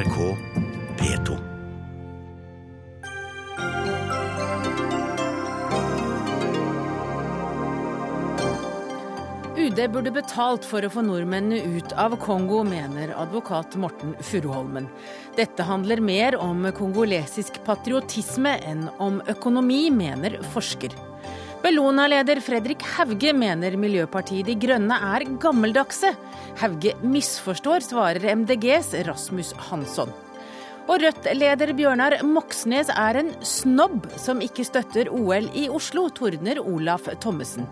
NRK P2. UD burde betalt for å få nordmennene ut av Kongo, mener advokat Morten Furuholmen. Dette handler mer om kongolesisk patriotisme enn om økonomi, mener forsker. Bellona-leder Fredrik Hauge mener Miljøpartiet De Grønne er gammeldagse. Hauge misforstår, svarer MDGs Rasmus Hansson. Og Rødt-leder Bjørnar Moxnes er en snobb som ikke støtter OL i Oslo, tordner Olaf Thommessen.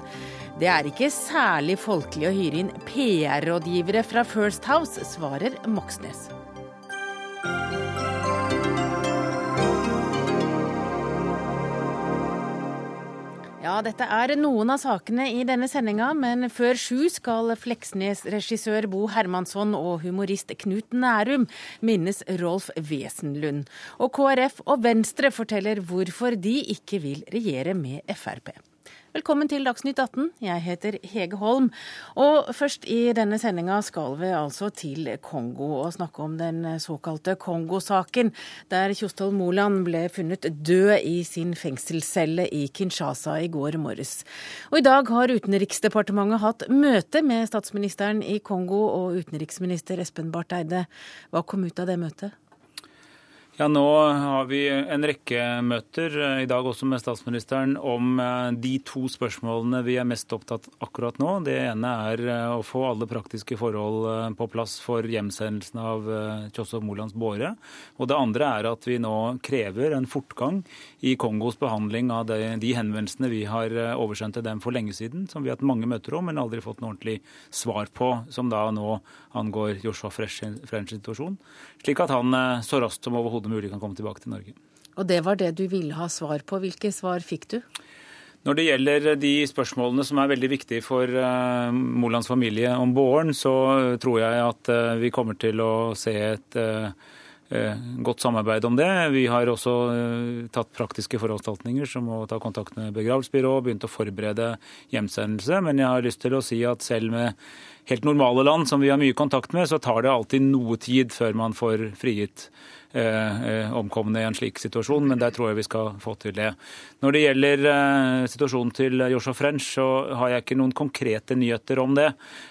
Det er ikke særlig folkelig å hyre inn PR-rådgivere fra First House, svarer Moxnes. Ja, dette er noen av sakene i denne sendinga, men før sju skal Fleksnes-regissør Bo Hermansson og humorist Knut Nærum minnes Rolf Wesenlund. Og KrF og Venstre forteller hvorfor de ikke vil regjere med Frp. Velkommen til Dagsnytt 18. Jeg heter Hege Holm. Og først i denne sendinga skal vi altså til Kongo og snakke om den såkalte Kongo-saken, der Kjostol Moland ble funnet død i sin fengselscelle i Kinshasa i går morges. Og i dag har Utenriksdepartementet hatt møte med statsministeren i Kongo og utenriksminister Espen Barth Eide. Hva kom ut av det møtet? Ja, Nå har vi en rekke møter, i dag også med statsministeren, om de to spørsmålene vi er mest opptatt akkurat nå. Det ene er å få alle praktiske forhold på plass for hjemsendelsen av Kjosov Molands båre. Og det andre er at vi nå krever en fortgang i Kongos behandling av de henvendelsene vi har oversendt til dem for lenge siden, som vi har hatt mange møter om, men aldri fått noe ordentlig svar på, som da nå angår Joshua Frenchs situasjon. Slik at han så raskt som overhodet mulig kan komme tilbake til Norge. Og det var det du ville ha svar på. Hvilke svar fikk du? Når det gjelder de spørsmålene som er veldig viktige for uh, Molands familie om våren, så tror jeg at uh, vi kommer til å se et uh, godt samarbeid om det. Vi har også tatt praktiske forholdstaltninger, som å ta kontakt med begravelsesbyrå og begynt å forberede hjemsendelse. Men jeg har lyst til å si at selv med helt normale land som vi har mye kontakt med, så tar det alltid noe tid før man får frigitt eh, omkomne i en slik situasjon, men der tror jeg vi skal få til det. Når det gjelder eh, situasjonen til Joshua French, så har jeg ikke noen konkrete nyheter om det.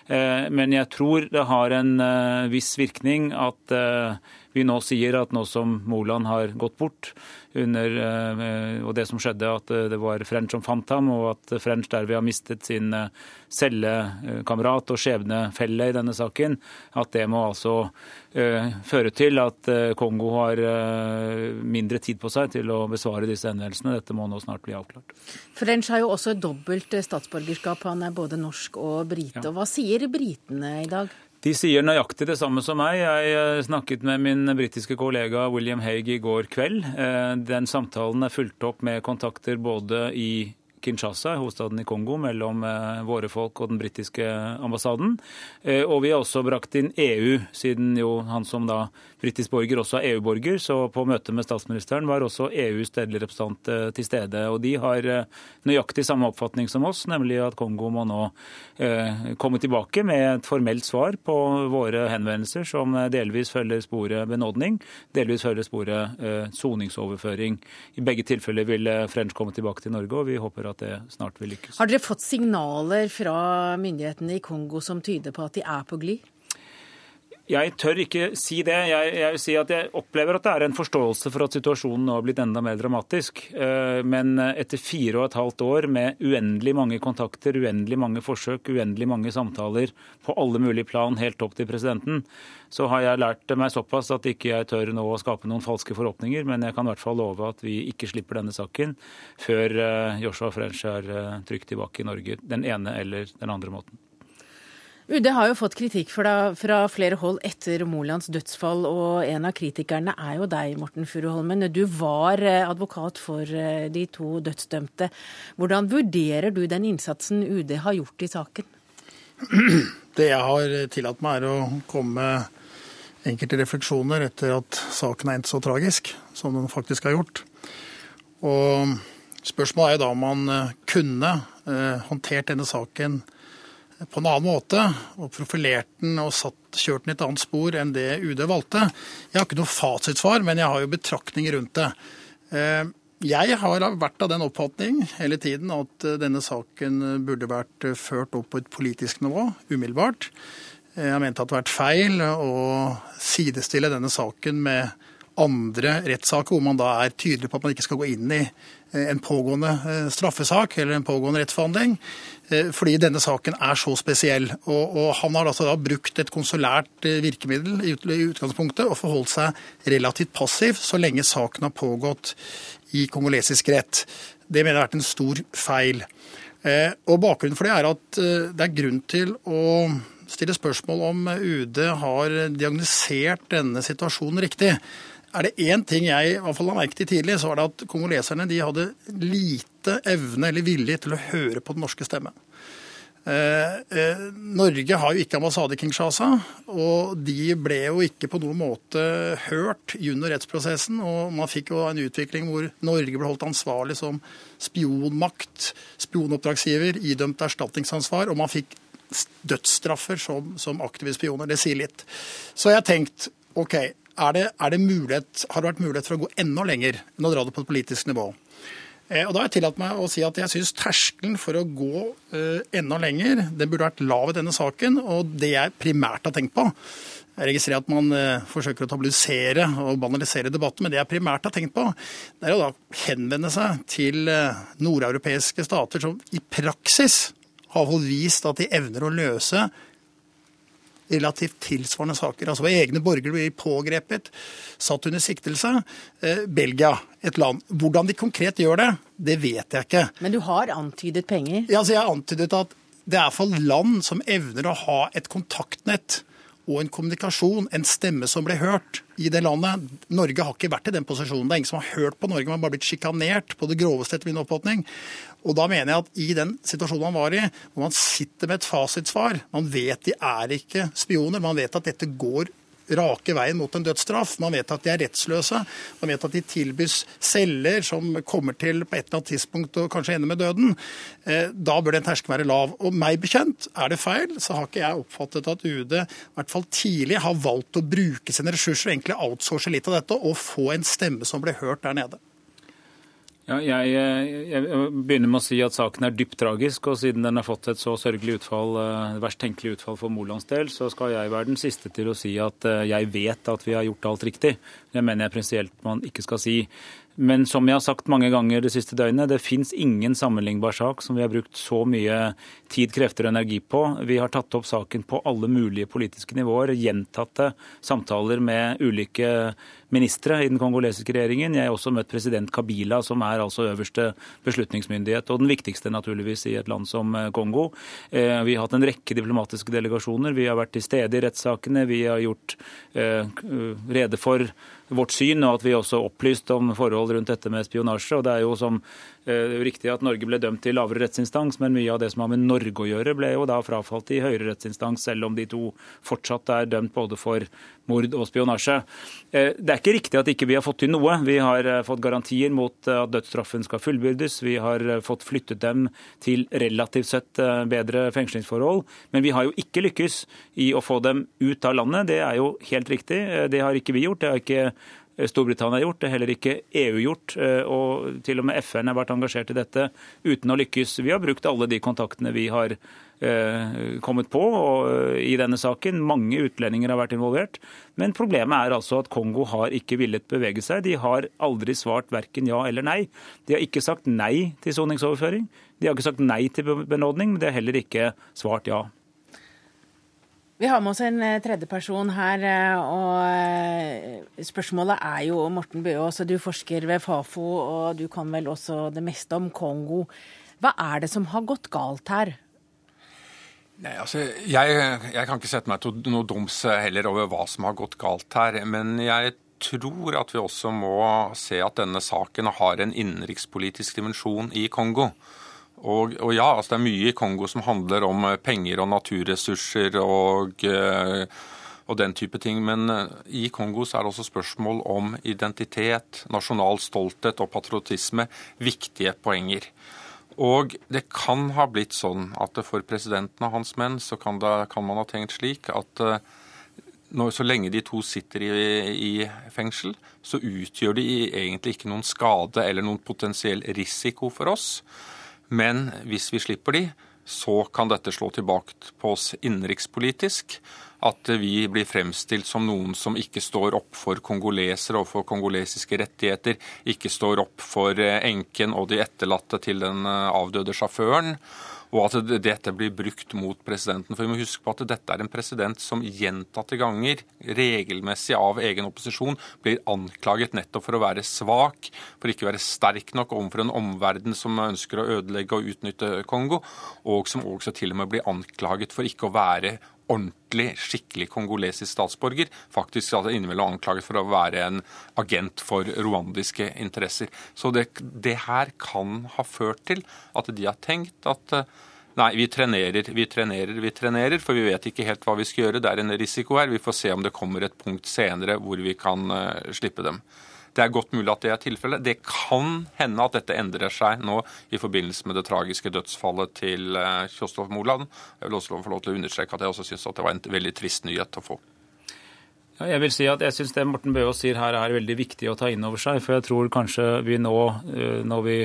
Eh, men jeg tror det har en eh, viss virkning at eh, vi nå sier at nå som Moland har gått bort, under, eh, og det som skjedde, at det var French som fant ham, og at French derved har mistet sin cellekamerat og skjebnefelle i denne saken, at det må altså føre til at Kongo har mindre tid på seg til å besvare disse henvendelsene. Dette må nå snart bli avklart. French har jo også dobbelt statsborgerskap. Han er både norsk og brite. Ja. Hva sier britene i dag? De sier nøyaktig det samme som meg. Jeg snakket med min britiske kollega William Hague i går kveld. Den samtalen er fulgt opp med kontakter både i Kinshasa, hovedstaden i Kongo, mellom våre folk og den britiske ambassaden. Og vi har også brakt inn EU, siden jo han som da britisk borger også er EU-borger. Så på møtet med statsministeren var også EUs stedlige representant til stede. Og de har nøyaktig samme oppfatning som oss, nemlig at Kongo må nå komme tilbake med et formelt svar på våre henvendelser, som delvis følger sporet benådning, delvis følger sporet soningsoverføring. I begge tilfeller vil French komme tilbake til Norge, og vi håper at det snart vil lykkes. Har dere fått signaler fra myndighetene i Kongo som tyder på at de er på glid? Jeg tør ikke si det. Jeg, jeg, vil si at jeg opplever at det er en forståelse for at situasjonen nå har blitt enda mer dramatisk. Men etter fire og et halvt år med uendelig mange kontakter, uendelig mange forsøk, uendelig mange samtaler på alle mulige plan helt opp til presidenten, så har jeg lært meg såpass at ikke jeg tør nå å skape noen falske forhåpninger. Men jeg kan i hvert fall love at vi ikke slipper denne saken før Joshua French er trygt tilbake i Norge den ene eller den andre måten. UD har jo fått kritikk fra, fra, flere hold etter Molands dødsfall, og en av kritikerne er jo deg, Morten Furuholmen. Du var advokat for de to dødsdømte. Hvordan vurderer du den innsatsen UD har gjort i saken? Det jeg har tillatt meg, er å komme med enkelte refleksjoner etter at saken er endt så tragisk som den faktisk har gjort. Og spørsmålet er jo da om man kunne håndtert denne saken på en annen måte og profilert den og satt, kjørt den i et annet spor enn det UD valgte. Jeg har ikke noe fasitsvar, men jeg har jo betraktninger rundt det. Eh, jeg har vært av den oppfatning hele tiden at eh, denne saken burde vært ført opp på et politisk nivå umiddelbart. Jeg har ment at det hadde vært feil å sidestille denne saken med andre rettssaker hvor man da er tydelig på at man ikke skal gå inn i Eh, en pågående eh, straffesak eller en pågående rettsforhandling. Eh, fordi denne saken er så spesiell. Og, og Han har altså da brukt et konsulært virkemiddel i utgangspunktet og forholdt seg relativt passiv så lenge saken har pågått i kongolesisk rett. Det mener jeg har vært en stor feil. Og Bakgrunnen for det er at det er grunn til å stille spørsmål om UD har diagnosert denne situasjonen riktig. Er det én ting jeg i hvert fall la merke til tidlig, så var det at kongoleserne de hadde lite evne eller vilje til å høre på den norske stemmen. Eh, eh, Norge har jo ikke ambassade i Kinshasa, og de ble jo ikke på noen måte hørt under rettsprosessen. og Man fikk jo en utvikling hvor Norge ble holdt ansvarlig som spionmakt, spionoppdragsgiver, idømt erstatningsansvar, og man fikk dødsstraffer som, som aktive spioner. Det sier litt. Så jeg har tenkt OK, er det, er det mulighet, har det vært mulighet for å gå enda lenger enn å dra det på et politisk nivå. Eh, og Da har jeg tillatt meg å si at jeg syns terskelen for å gå uh, enda lenger den burde vært lav i denne saken. Og det jeg primært har tenkt på Jeg registrerer at man uh, forsøker å tablisere og banalisere debatten, men det jeg primært har tenkt på, det er å da henvende seg til nordeuropeiske stater som i praksis har vist at de evner å løse relativt tilsvarende saker. Altså hvor egne borgere blir pågrepet, satt under siktelse. Eh, Belgia, et land. Hvordan de konkret gjør det, det vet jeg ikke. Men du har antydet penger? Ja, altså jeg har antydet at det er for land som evner å ha et kontaktnett og en kommunikasjon, en stemme som ble hørt i det landet. Norge har ikke vært i den posisjonen. Det er ingen som har hørt på Norge, man har bare blitt sjikanert på det groveste, etter min oppfatning. Og da mener jeg at i den situasjonen man var i, hvor man sitter med et fasitsvar Man vet de er ikke spioner, man vet at dette går rake veien mot en dødsstraff. Man vet at de er rettsløse. Man vet at de tilbys celler som kommer til på et eller annet tidspunkt og kanskje ender med døden. Eh, da bør den terskelen være lav. Og meg bekjent, er det feil, så har ikke jeg oppfattet at UD i hvert fall tidlig har valgt å bruke sine ressurser og egentlig outsource litt av dette og få en stemme som ble hørt der nede. Ja, jeg, jeg, begynner med å si at saken er dypt tragisk. og Siden den har fått et så sørgelig utfall, eh, verst tenkelig utfall for Molands del, så skal jeg være den siste til å si at eh, jeg vet at vi har gjort alt riktig. Det mener jeg prinsipielt man ikke skal si. Men som jeg har sagt mange ganger det siste døgnet, det fins ingen sammenlignbar sak som vi har brukt så mye tid, krefter og energi på. Vi har tatt opp saken på alle mulige politiske nivåer, gjentatte samtaler med ulike ministre i den kongolesiske regjeringen. Jeg har også møtt president Kabila, som er altså øverste beslutningsmyndighet, og den viktigste naturligvis i et land som eh, Kongo. Eh, vi har hatt en rekke diplomatiske delegasjoner. Vi har vært til stede i rettssakene. Vi har gjort eh, rede for vårt syn, og at vi også opplyst om forhold rundt dette med spionasje. og det er jo som det er jo riktig at Norge ble dømt i lavere rettsinstans, men mye av det som har med Norge å gjøre, ble jo da frafalt i høyere rettsinstans, selv om de to fortsatt er dømt både for mord og spionasje. Eh, det er ikke riktig at ikke vi har fått til noe. Vi har eh, fått garantier mot at dødsstraffen skal fullbyrdes. Vi har eh, fått flyttet dem til relativt sett bedre fengslingsforhold. Men vi har jo ikke lykkes i å få dem ut av landet. Det er jo helt riktig. Det har ikke vi gjort. Det har ikke Storbritannia gjort, det er heller ikke EU gjort. Eh, og til og med FN har vært engasjert i dette uten å lykkes. Vi har brukt alle de kontaktene vi har eh, kommet på eh, i denne saken. Mange utlendinger har vært involvert. Men problemet er altså at Kongo har ikke villet bevege seg. De har aldri svart verken ja eller nei. De har ikke sagt nei til soningsoverføring. De har ikke sagt nei til benådning, men de har heller ikke svart ja. Vi har med oss en tredje tredjeperson her, eh, og eh, spørsmålet er jo Morten Bøås, du forsker ved Fafo, og du kan vel også det meste om Kongo. Hva er det som har gått galt her? Nei, altså, jeg, jeg kan ikke sette meg til noe doms heller over hva som har gått galt her. Men jeg tror at vi også må se at denne saken har en innenrikspolitisk dimensjon i Kongo. Og, og, ja, altså det er mye i Kongo som handler om eh, penger og naturressurser og, eh, og den type ting. Men eh, i Kongo så er det også spørsmål om identitet, nasjonal stolthet og patriotisme viktige poenger. Og det kan ha blitt sånn at for presidenten og hans menn så kan, det, kan man ha tenkt slik at når, så lenge de to sitter i, i, fengsel, så utgjør de egentlig ikke noen skade eller noen potensiell risiko for oss. Men hvis vi slipper de, så kan dette slå tilbake på oss innenrikspolitisk. At vi blir fremstilt som noen som ikke står opp for kongolesere og for kongolesiske rettigheter, ikke står opp for eh, enken og de etterlatte til den eh, avdøde sjåføren og at dette blir brukt mot presidenten. For vi må huske på at dette er en president som gjentatte ganger, regelmessig av egen opposisjon, blir anklaget nettopp for å være svak, for ikke å være sterk nok overfor en omverden som ønsker å ødelegge og utnytte Kongo, og som også til og med blir anklaget for ikke å være ordentlig, skikkelig kongolesisk statsborger. Faktisk altså innimellom anklaget for å være en agent for rwandiske interesser. Så det, det, her kan ha ført til at de har tenkt at eh, Nei, vi trenerer, vi trenerer, vi trenerer, for vi vet ikke helt hva vi skal gjøre. Det er en risiko her. Vi får se om det kommer et punkt senere hvor vi kan uh, slippe dem. Det er godt mulig at det er tilfellet. Det kan hende at dette endrer seg nå i forbindelse med det tragiske dødsfallet til eh, Kjostolf Moland. Jeg vil også få lov til å understreke at jeg også syns det var en veldig trist nyhet å få. Jeg vil si at jeg syns det Morten Bøås sier her er veldig viktig å ta inn over seg. For jeg tror kanskje vi nå, eh, når vi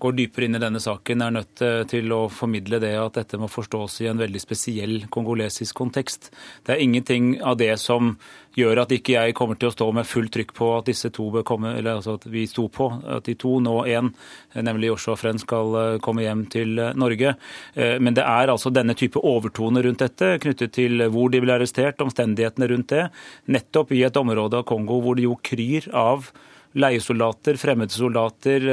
går dypere inn i denne saken, er nødt eh, til å formidle det at dette må forstås i en veldig spesiell kongolesisk kontekst. Det er ingenting av det som gjør at ikke jeg kommer til å stå med fullt trykk på at disse to bør komme, eller altså at vi sto på at de to, nå én, nemlig Joshua Frenn, skal eh, komme hjem til eh, Norge. Men det er altså denne type overtone rundt dette, knyttet til hvor de ble arrestert, omstendighetene rundt det, nettopp i et område av Kongo hvor det jo kryr av leiesoldater, fremmede soldater,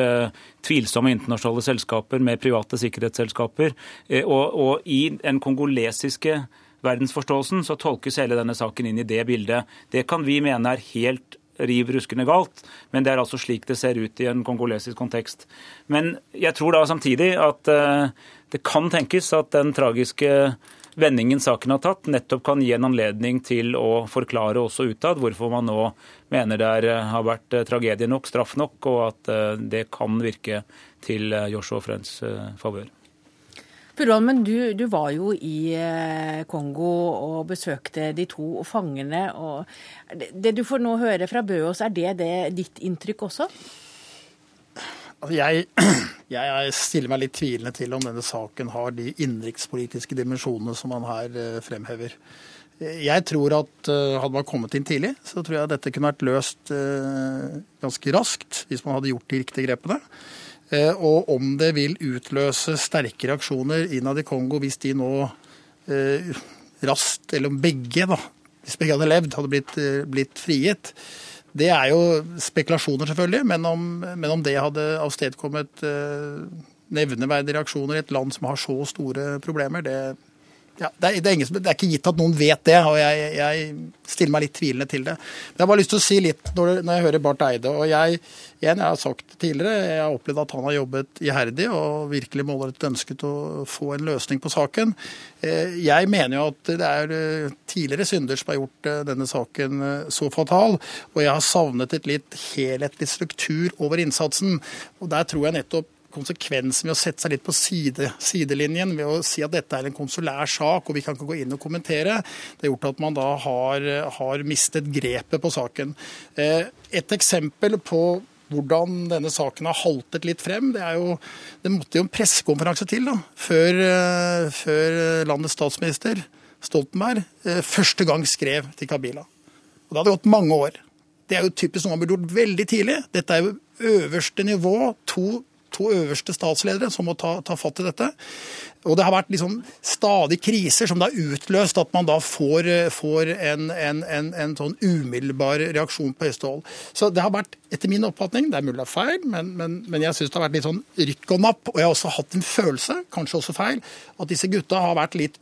tvilsomme internasjonale selskaper med private sikkerhetsselskaper. Eh, og, og i den kongolesiske verdensforståelsen så tolkes hele denne saken inn i det bildet. Det kan vi mene er helt riv ruskende galt, men det er altså slik det ser ut i en kongolesisk kontekst. Men jeg tror da samtidig at uh, det kan tenkes at den tragiske vendingen saken har tatt, nettopp kan gi en anledning til å forklare også utad hvorfor man nå mener det er, har vært eh, tragedie nok, straff nok, og at eh, det kan virke til eh, Joshua Friends favør. men du, du, var jo i Kongo og besøkte de to fangene. og Det du får nå høre fra Bøås, er det, det ditt inntrykk også? Altså jeg, jeg, stiller meg litt tvilende til om denne saken har de innenrikspolitiske dimensjonene som man her fremhever. Jeg tror at uh, hadde man kommet inn tidlig, så tror jeg dette kunne vært løst uh, ganske raskt hvis man hadde gjort de riktige grepene. Og om det vil utløse sterke reaksjoner innad i Kongo hvis de nå raskt, eller om begge, da, hvis begge hadde levd, hadde blitt, blitt frigitt, det er jo spekulasjoner, selvfølgelig. Men om, men om det hadde avstedkommet nevneverdige reaksjoner i et land som har så store problemer, det ja, det, er, det, er ingen, det, er, ikke gitt at noen vet det, og jeg, jeg, stiller meg litt tvilende til det. Men jeg har bare lyst til å si litt når, når jeg hører Barth Eide. og jeg, igjen, jeg har sagt tidligere, jeg har opplevd at han har jobbet iherdig og virkelig målrettet ønsket å få en løsning på saken. Eh, jeg mener jo at det er eh, tidligere synder som har gjort eh, denne saken så fatal, og jeg har savnet et litt helhetlig struktur over innsatsen. og Der tror jeg nettopp konsekvensen ved å sette seg litt på side, sidelinjen ved å si at dette er en konsulær sak og vi kan ikke gå inn og kommentere, det har gjort at man da har, har mistet grepet på saken. Eh, et eksempel på hvordan denne saken har haltet litt frem. Det, er jo, det måtte jo en pressekonferanse til da, før, eh, før landets statsminister Stoltenberg eh, første gang skrev til Kabila. Og Det hadde gått mange år. Det er jo typisk noe man burde gjort veldig tidlig. Dette er jo øverste nivå. To to øverste statsledere som må ta, ta fatt i dette. Og det har vært liksom stadig kriser som det har utløst at man da får, får en, en, en, en, sånn umiddelbar reaksjon på hestehold. Så det har vært, etter min oppfatning, det er mulig det er feil, men, men, men jeg syns det har vært litt sånn rykk og napp. Og jeg har også hatt en følelse, kanskje også feil, at disse gutta har vært litt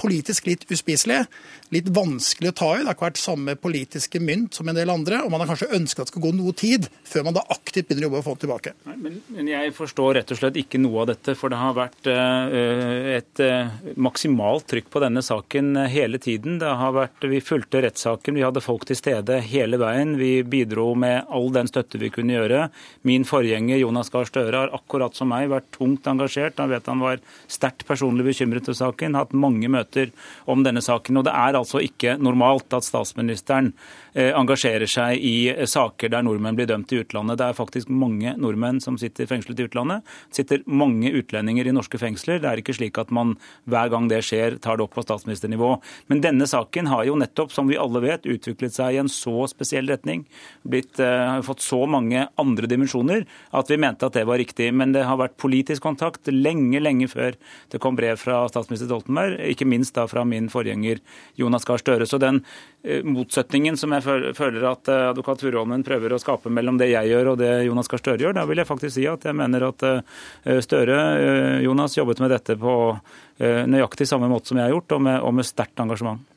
politisk litt uspiselige. Litt vanskelig å ta i. Det har ikke vært samme politiske mynt som en del andre. Og man har kanskje ønsket at det skal gå noe tid før man da aktivt begynner å jobbe og få det tilbake. Nei, men, Men Jeg forstår rett og slett ikke noe av dette. For det har vært eh, et eh, maksimalt trykk på denne saken eh, hele tiden. Det har vært, Vi fulgte rettssaken, vi hadde folk til stede hele veien. Vi bidro med all den støtte vi kunne gjøre. Min forgjenger Jonas Gahr Støre har akkurat som meg vært tungt engasjert. Han vet han var sterkt personlig bekymret for saken, hatt mange møter om denne saken. Og det er altså ikke normalt at statsministeren engasjerer seg i saker der nordmenn blir dømt i utlandet. Det er faktisk mange nordmenn som sitter fengslet i utlandet. Det sitter mange utlendinger i norske fengsler. Det er ikke slik at man hver gang det skjer, tar det opp på statsministernivå. Men denne saken har jo nettopp, som vi alle vet, utviklet seg i en så spesiell retning. Blitt, uh, fått så mange andre dimensjoner at vi mente at det var riktig. Men det har vært politisk kontakt lenge, lenge før det kom brev fra statsminister Stoltenberg, ikke minst da fra min forgjenger Jonas Gahr Støre. Så den motsetningen som jeg føler at uh, advokat Furuholmen prøver å skape mellom det jeg gjør og det Jonas Gahr Støre gjør, da vil jeg faktisk si at jeg mener at eh, Støre, eh, Jonas, jobbet med dette på eh, nøyaktig samme måte som jeg har gjort, og med, med sterkt engasjement.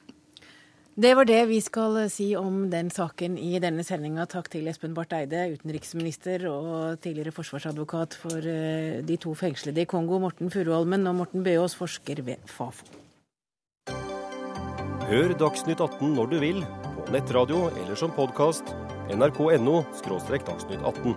Det var det vi skal si om den saken i denne sendinga. Takk til Espen Barth Eide, utenriksminister og tidligere forsvarsadvokat for de to fengslede i Kongo, Morten Furuholmen, og Morten Bøås, forsker ved Fafo. Hør Dagsnytt 18 når du vil, på nettradio eller som podkast. nrk.no – dagsnytt 18.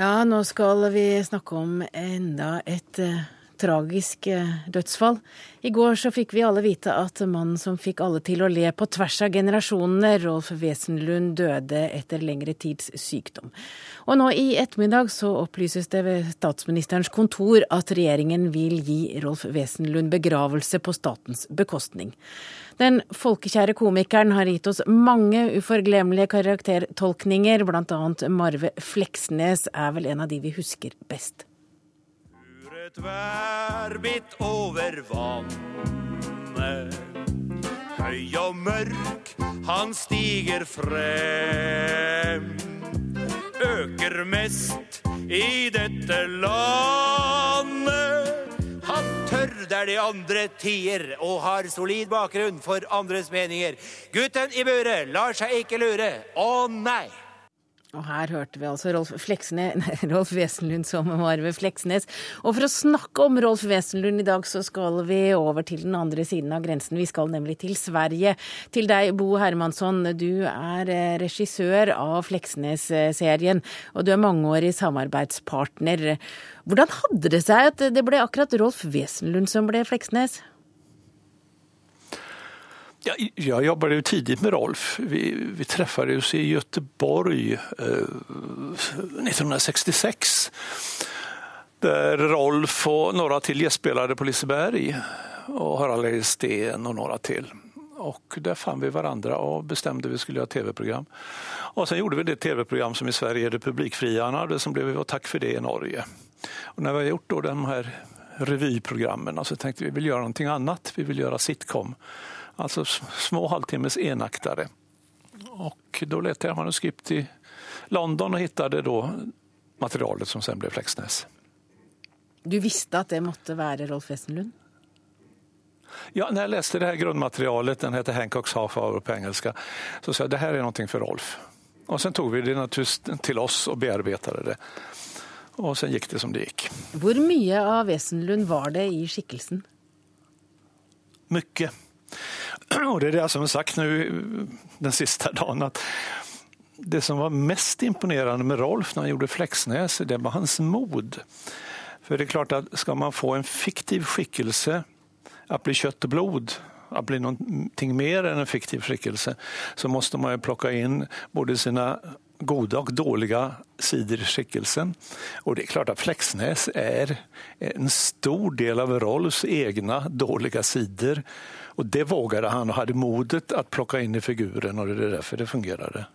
Ja, nå skal vi snakke om enda et uh, tragisk uh, dødsfall. I går så fikk vi alle vite at mannen som fikk alle til å le på tvers av generasjonene, Rolf Wesenlund, døde etter lengre tids sykdom. Og nå i ettermiddag så opplyses det ved statsministerens kontor at regjeringen vil gi Rolf Wesenlund begravelse på statens bekostning. Den folkekjære komikeren har gitt oss mange uforglemmelige karaktertolkninger, annet Marve Fleksnes er vel en av de vi husker best. Et værbitt over vannet, høy og mørk, han stiger frem. Øker mest i dette landet han tør der de andre tier, og har solid bakgrunn for andres meninger. Gutten i buret lar seg ikke lure. Å nei! Og her hørte vi altså Rolf, Fleksnes, Rolf Wesenlund som var ved Fleksnes. Og for å snakke om Rolf Wesenlund i dag, så skal vi over til den andre siden av grensen. Vi skal nemlig til Sverige. Til deg, Bo Hermansson. Du er eh, regissør av Fleksnes-serien, og du er mangeårig samarbeidspartner. Hvordan hadde det seg at det ble akkurat Rolf Wesenlund som ble Fleksnes? Ja, jag jobbade ju tidigt med Rolf. Vi, vi träffades i Göteborg eh, 1966. Där Rolf och några till gästspelade på Liseberg och Harald Sten och några till. Och där fann vi varandra och bestämde vi skulle göra tv-program. Och sen gjorde vi det tv-program som i Sverige är Publikfriarna, det som blev Tack för det i Norge. Och när vi har gjort då de här revyprogrammen så tänkte vi vi vill göra någonting annat. Vi vill göra sitcom. Alltså små halvtimmes enaktare. Och då letade jag manuskript i London och hittade då materialet som sen blev Fleksnes. Du visste at det måtte være Rolf Wesenlund? Ja, når jeg leste det her grunnmaterialet, den heter Hancocks Half Hour på engelska, så sa jeg det her er noe for Rolf. Og så tog vi det naturligvis til oss og bearbeidet det. Og så gikk det som det gikk. Hvor mye av Wesenlund var det i skikkelsen? Mycket. Och det är det som jag sagt nu den sista dagen att det som var mest imponerande med Rolf när han gjorde Fleksnes, det var hans mod. För det är klart att ska man få en fiktiv skikkelse att bli kött och blod, att bli någonting mer än en fiktiv skikkelse så måste man ju plocka in både sina goda og dårlige sider i skikkelsen. Og det er klart at Fleksnes er en stor del av Rolfs egne dårlige sider. Og det våget han og hadde modet å plukke inn i figuren og det er derfor det fungerte.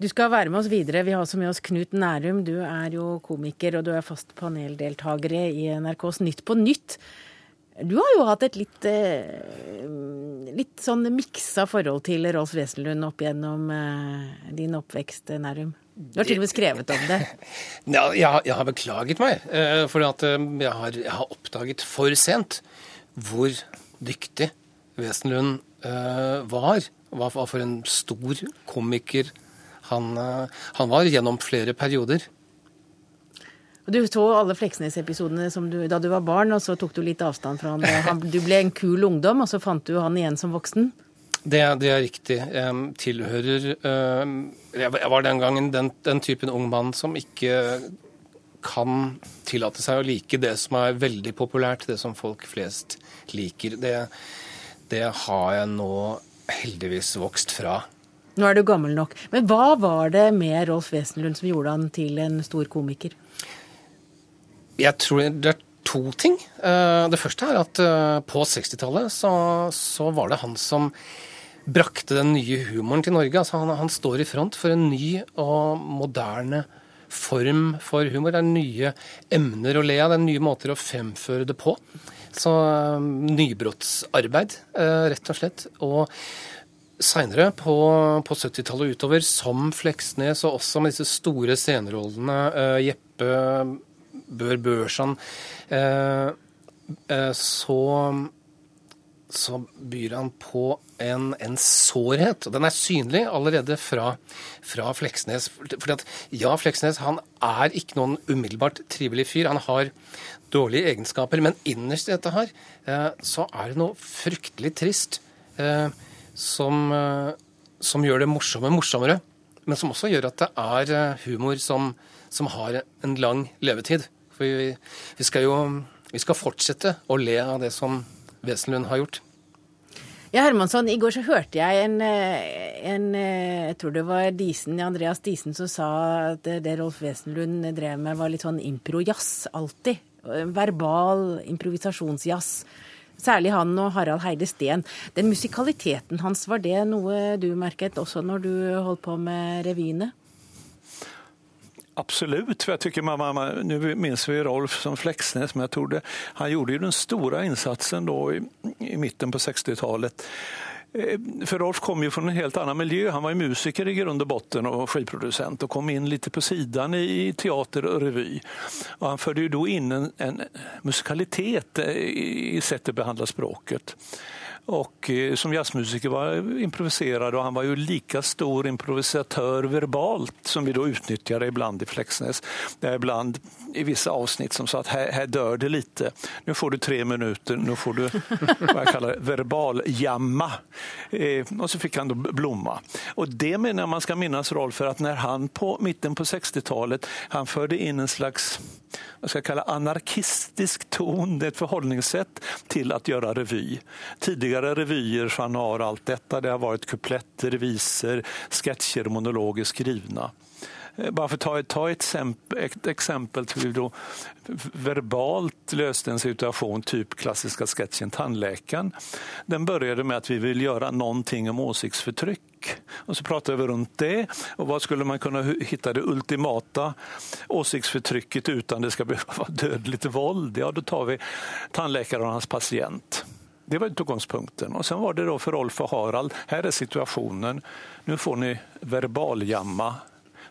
Du skal være med oss videre. Vi har også med oss Knut Nærum. Du er jo komiker, og du er fast paneldeltaker i NRKs Nytt på nytt. Du har jo hatt et litt, eh, litt sånn miksa forhold til Rolf Wesenlund opp gjennom eh, din oppvekst, Nærum. Du har til og med skrevet om det. Ja, jeg, jeg har beklaget meg. Eh, for jeg har, jeg har oppdaget for sent hvor dyktig Wesenlund eh, var. Hva for en stor komiker han, eh, han var gjennom flere perioder. Du så alle Fleksnes-episodene da du var barn, og så tok du litt avstand fra han. han. Du ble en kul ungdom, og så fant du han igjen som voksen. Det, det er riktig. Jeg tilhører Jeg var den gangen den, den typen ung mann som ikke kan tillate seg å like det som er veldig populært, det som folk flest liker. Det, det har jeg nå heldigvis vokst fra. Nå er du gammel nok. Men hva var det med Rolf Wesenlund som gjorde han til en stor komiker? Jeg tror det er to ting. Eh, Det første er at eh, på 60-tallet så, så var det han som brakte den nye humoren til Norge. Altså han, han står i front for en ny og moderne form for humor. Det er nye emner å le av, det er nye måter å fremføre det på. Så eh, nybrottsarbeid, rett og slett. Og Seinere, på, på 70-tallet og utover, som Fleksnes og også med disse store scenerollene, Jeppe Bør Børson, eh, eh, så, så byr han på en, en sårhet. og Den er synlig allerede fra, fra Fleksnes. Fordi at, ja, Fleksnes han er ikke noen umiddelbart trivelig fyr. Han har dårlige egenskaper, men innerst i dette her, eh, så er det noe fryktelig trist. Som, som gjør det morsomme morsommere, men som også gjør at det er humor som, som har en lang levetid. For vi, vi skal jo vi skal fortsette å le av det som Wesenlund har gjort. Ja, Hermansson, i går så hørte jeg en, eh, en eh, Jeg tror det var Disen, Andreas Disen som sa at det- Rolf Wesenlund drev med, var litt sånn impro-jazz alltid. Verbal improvisasjonsjazz. Særlig han og Harald Heide Steen. Den musikaliteten hans, var det noe du merket også når du holdt på med revyene? Absolut, för jag tycker man, man, nu minns vi Rolf som Flexnes, men jag tror det, han gjorde ju den stora insatsen då i, i mitten på 60-talet. For För Rolf kom ju från en helt annan miljö. Han var ju musiker i grund och botten och skivproducent och kom in lite på sidan i teater och revy. Och han förde ju då in en, en musikalitet eh, i sättet att behandla språket. Och eh, som jazzmusiker var jag improviserad och han var ju lika stor improvisatör verbalt som vi då utnyttjade ibland i Flexnäs. Där ibland i vissa avsnitt som sa att här, här dör det lite. Nu får du tre minuter, nu får du vad jag kallar verbaljamma. Eh, och så fick han då blomma. Och det menar jag man ska minnas Rolf för att när han på mitten på 60-talet han förde in en slags vad ska jag kalla anarkistisk ton, det er ett förhållningssätt till att göra revy. Tidigare revyer, Jeanne har allt detta, det har varit kupletter, visor, sketcher monologer skrivna. Eh, Bara för att ta ta exempel, ett exempel till hur då verbalt löste en situation, typ klassiska sketchen Tandläkaren. Den började med att vi vill göra någonting om åsiktsförtryck. Och så pratade vi runt det. Och vad skulle man kunna hu- hitta det ultimata åsiktsförtrycket utan det ska behöva vara dödligt våld? Ja, då tar vi tandläkaren och hans patient. Det var utgångspunkten. Och sen var det då för Rolf och Harald, här är situationen. Nu får ni verbaljamma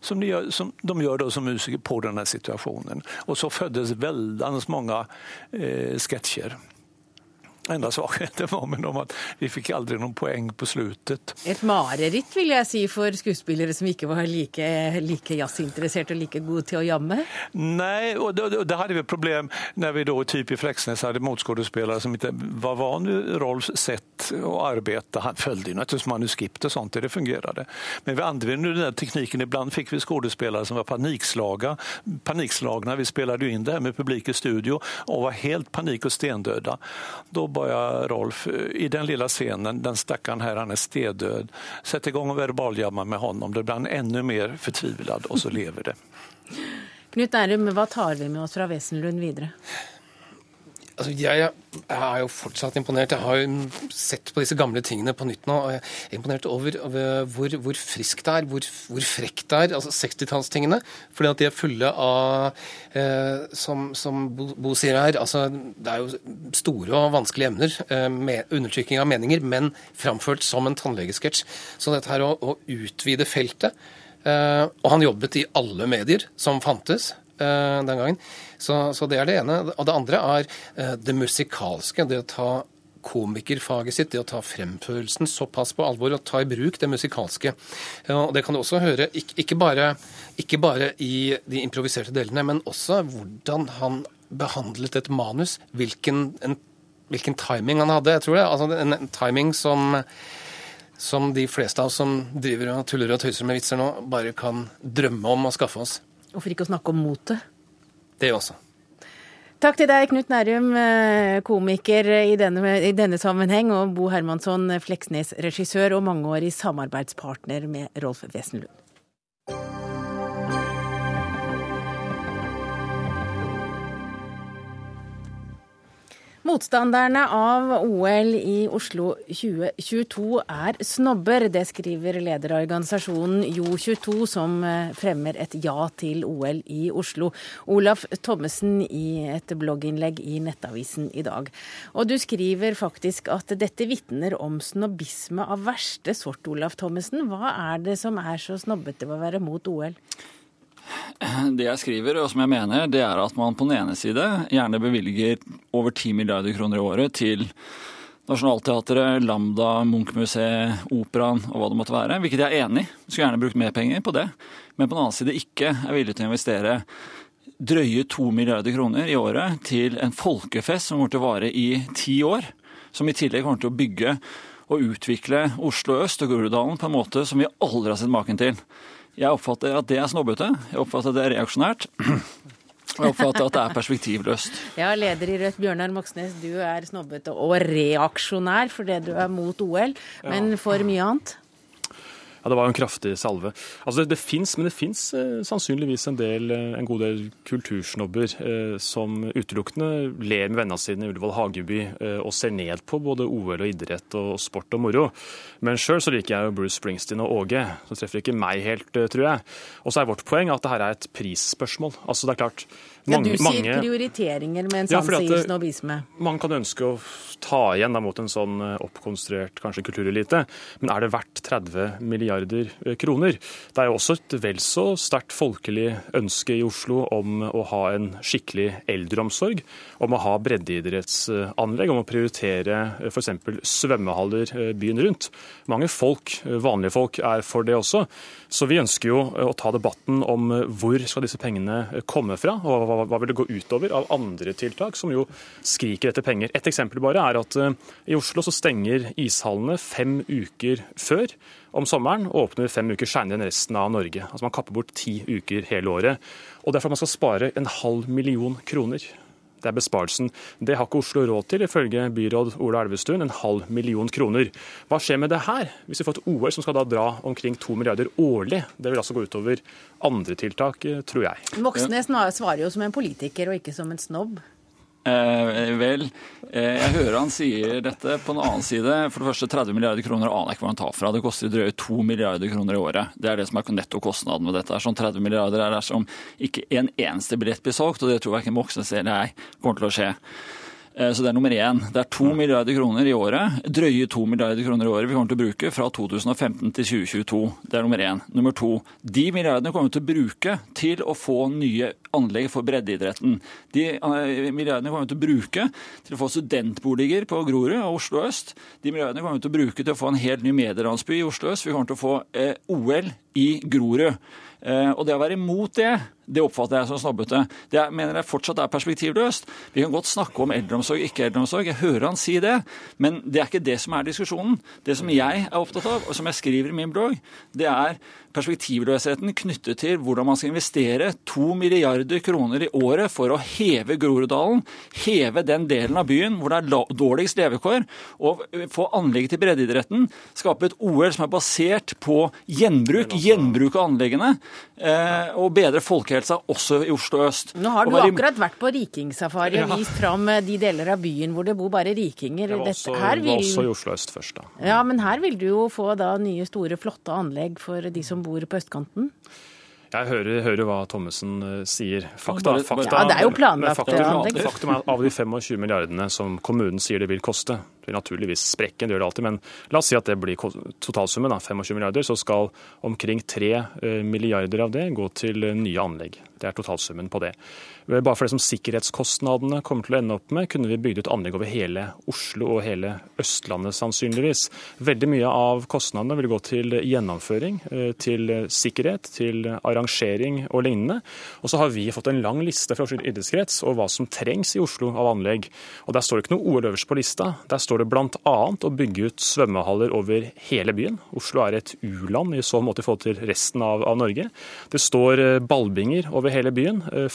som, de gör, som de gör då som musiker på den här situationen. Och så föddes väldans många eh, sketcher. Enda svakheten var med om at vi fikk aldri noen poeng på slutet. Et mareritt, vil jeg si, for skuespillere som ikke var like, like jazzinteressert og like gode til å jamme. Nei, og da, da då hade vi problem når vi da typ i Fleksnes hadde motskuespillere som ikke var van vid Rolfs sett å arbeide. Han fulgte ju naturligtvis manuskript og sånt, det fungerte. Men vi anvendte den teknikken. tekniken. Ibland fick vi skuespillere som var panikslaga, panikslagna. Vi spilte jo inn det her med publik i studio og var helt panik og stendøde. Då började Rolf, i den lilla scenen, den stackaren här, han är stedöd, sätta igång och verbaljamma med honom. Då blir han ännu mer förtvivlad och så lever det. Knut Nærum, hva tar vi med oss fra Wesenlund videre? Altså, jeg, jeg er jo fortsatt imponert. Jeg har jo sett på disse gamle tingene på nytt nå. og Jeg er imponert over, over hvor, hvor friskt det er, hvor, hvor frekt det er. Altså 60-tallstingene. Fordi de er fulle av, eh, som, som Bo, sier her, altså det er jo store og vanskelige emner. Eh, med undertrykking av meninger, men framført som en tannlegesketsj. Så dette her å, å utvide feltet eh, Og han jobbet i alle medier som fantes den gangen. Så, så det er det ene. Og det andre er eh, det musikalske. Det å ta komikerfaget sitt, det å ta fremførelsen såpass på alvor og ta i bruk det musikalske. Og det kan du også høre, ikke bare, ikke bare i de improviserte delene, men også hvordan han behandlet et manus, hvilken, en, hvilken timing han hadde. jeg tror det, altså En, en timing som, som de fleste av oss som driver og tuller og tøyser med vitser nå, bare kan drømme om å skaffe oss. Og for ikke å snakke om motet. Det også. Takk til deg, Knut Nærum, eh, komiker i denne, i denne sammenheng, og Bo Hermansson, Fleksnes-regissør og mangeårig samarbeidspartner med Rolf Wesenlund. Motstanderne av OL i Oslo 2022 er snobber. Det skriver leder av organisasjonen Jo22, som eh, fremmer et ja til OL i Oslo. Olaf Thommessen i et blogginnlegg i Nettavisen i dag. Og du skriver faktisk at dette vitner om snobbisme av verste sort, Olaf Thommessen. Hva er det som er så snobbete ved å være mot OL? Det jeg skriver, og som jeg mener, det er at man på den ene side gjerne bevilger over 10 milliarder kroner i året til Nationaltheatret, Lambda, Munch-museet, Operaen og hva det måtte være. Hvilket jeg er enig i. Skulle gjerne brukt mer penger på det. Men på den annen side ikke er villig til å investere drøye 2 milliarder kroner i året til en folkefest som kommer til å vare i ti år. Som i tillegg kommer til å bygge og utvikle Oslo øst og Groruddalen på en måte som vi aldri har sett maken til. Jeg oppfatter at det er snobbete. Jeg oppfatter at det er reaksjonært. Og jeg oppfatter at det er perspektivløst. Ja, leder i Rødt, Bjørnar Moxnes, du er snobbete og reaksjonær fordi du er mot OL, men for mye annet? Ja, Det var jo en kraftig salve. Altså, Det, det fins, men det fins eh, sannsynligvis en, del, eh, en god del kultursnobber eh, som utelukkende ler med vennene sine i Ullevål Hageby eh, og ser ned på både OL og idrett og sport og moro. Men sjøl så liker jeg jo Bruce Springsteen og Åge. Så treffer ikke meg helt, eh, tror jeg. Og så er vårt poeng at det her er et prisspørsmål. Altså, det er klart mange, ja, du sier mange, prioriteringer med en sans ja, snobisme. Man kan ønske å ta igjen da, mot en sånn eh, oppkonstruert kanskje kulturelite, men er det verdt 30 milliarder eh, kroner? Det er jo også et vel så sterkt folkelig ønske i Oslo om å ha en skikkelig eldreomsorg, om å ha breddeidrettsanlegg, om å prioritere eh, f.eks. svømmehaller byen rundt. Mange folk, vanlige folk, er for det også. Så vi ønsker jo å ta debatten om hvor skal disse pengene komme fra, og hva, hva vil det gå utover av andre tiltak som jo skriker etter penger. Et eksempel bare er at uh, i Oslo så stenger ishallene fem uker før om sommeren og åpner fem uker seinere enn resten av Norge. Altså Man kapper bort ti uker hele året. Og det er for at man skal spare en halv million kroner. Det er besparelsen. Det har ikke Oslo råd til, ifølge byråd Ola Elvestuen. En halv million kroner. Hva skjer med det her, hvis vi får et OL som skal da dra omkring to milliarder årlig? Det vil altså gå utover andre tiltak, eh, tror jeg. Moxnes svarer jo som en politiker og ikke som en snobb. Eh, vel, eh, jeg hører han sier dette. På en annen side, for det første 30 milliarder kroner aner jeg ikke hvor han tar fra. Det koster drøye 2 milliarder kroner i året. Det er det som er nettokostnaden med dette. Sånn 30 milliarder er dersom ikke en eneste billett blir solgt, og det tror ikke Moxnes eller jeg kommer til å skje. Eh, så det er nummer én. Det er to milliarder kroner i året, drøye to milliarder kroner i året vi kommer til å bruke fra 2015 til 2022. Det er nummer én. Nummer to. De milliardene kommer vi til å bruke til å få nye anlegg for breddeidretten. De eh, milliardene kommer vi til å bruke til å få studentboliger på Grorud og Oslo øst. De milliardene kommer vi til å bruke til å få en helt ny medielandsby i Oslo øst. Vi kommer til å få eh, OL i Grorud. Eh, og det å være imot det, det oppfatter jeg som snobbete. Det jeg mener jeg fortsatt er perspektivløst. Vi kan godt snakke om eldreomsorg, ikke eldreomsorg. Jeg hører han si det, men det er ikke det som er diskusjonen. Det som jeg er opptatt av, og som jeg skriver i min blogg, det er perspektivløsheten knyttet til hvordan man skal investere to milliarder kroner i året for å heve Groruddalen, heve den delen av byen hvor det er dårligst levekår, og få anlegget til breddeidretten, skape et OL som er basert på gjenbruk, gjenbruk av anleggene, eh, og bedre folkehelsa også i Oslo øst. Nå har du være... akkurat vært på rikingsafari og vist fram eh, de deler av byen hvor det bor bare rikinger. Det var også, vil... var også i Oslo øst først, da. Ja, men her vil du jo få da nye, store, flotte anlegg for de som bor på østkanten? Jeg hører, hører, hva Thommessen uh, sier. Fakta, fakta, ja, det er jo planlagt. Faktum, faktum er at av de 25 milliardene som kommunen sier det vil koste, vil naturligvis sprekke, det gjør det alltid, men la oss si at det blir totalsummen, 25 milliarder, så skal omkring 3 milliarder av det gå til nye anlegg. Det er totalsummen på det. Bare for det som sikkerhetskostnadene kommer til å ende opp med, kunne vi bygd ut anlegg over hele Oslo og hele Østlandet sannsynligvis. Veldig mye av kostnadene vil gå til gjennomføring, eh, til sikkerhet, til arrangering og lignende. Og så har vi fått en lang liste fra Oslo idrettskrets over hva som trengs i Oslo av anlegg. Og Der står det ikke noe OL øverst på lista. Der står det bl.a. å bygge ut svømmehaller over hele byen. Oslo er et u-land i så måte i forhold til resten av, av Norge. Det står eh, ballbinger over hele byen. Eh,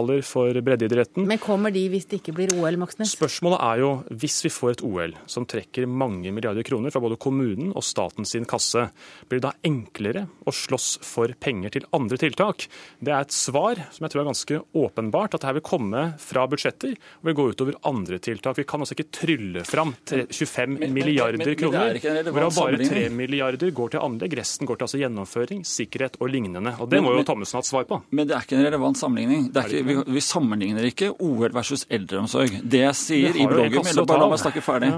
flerbrukshaller for breddeidretten. Men kommer de hvis det ikke blir OL, Moxnes? Spørsmålet er jo, hvis vi får et OL som trekker mange milliarder kroner fra både kommunen og staten sin kasse, blir det da enklere å slåss for penger til andre tiltak? Det er et svar som jeg tror er ganske åpenbart, at dette vil komme fra budsjetter og vil gå utover andre tiltak. Vi kan altså ikke trylle fram 25 men, milliarder men, men, kroner, hvorav bare 3 milliarder går til anlegg, resten går til altså gjennomføring, sikkerhet og lignende. Og Det må jo Thommessen ha et svar på. Men det er ikke en relevant sammenligning. Det er ikke, vi, vi, sammenligner ikke OL versus eldreomsorg. Det jeg sier i bloggen min, bare la meg snakke ferdig,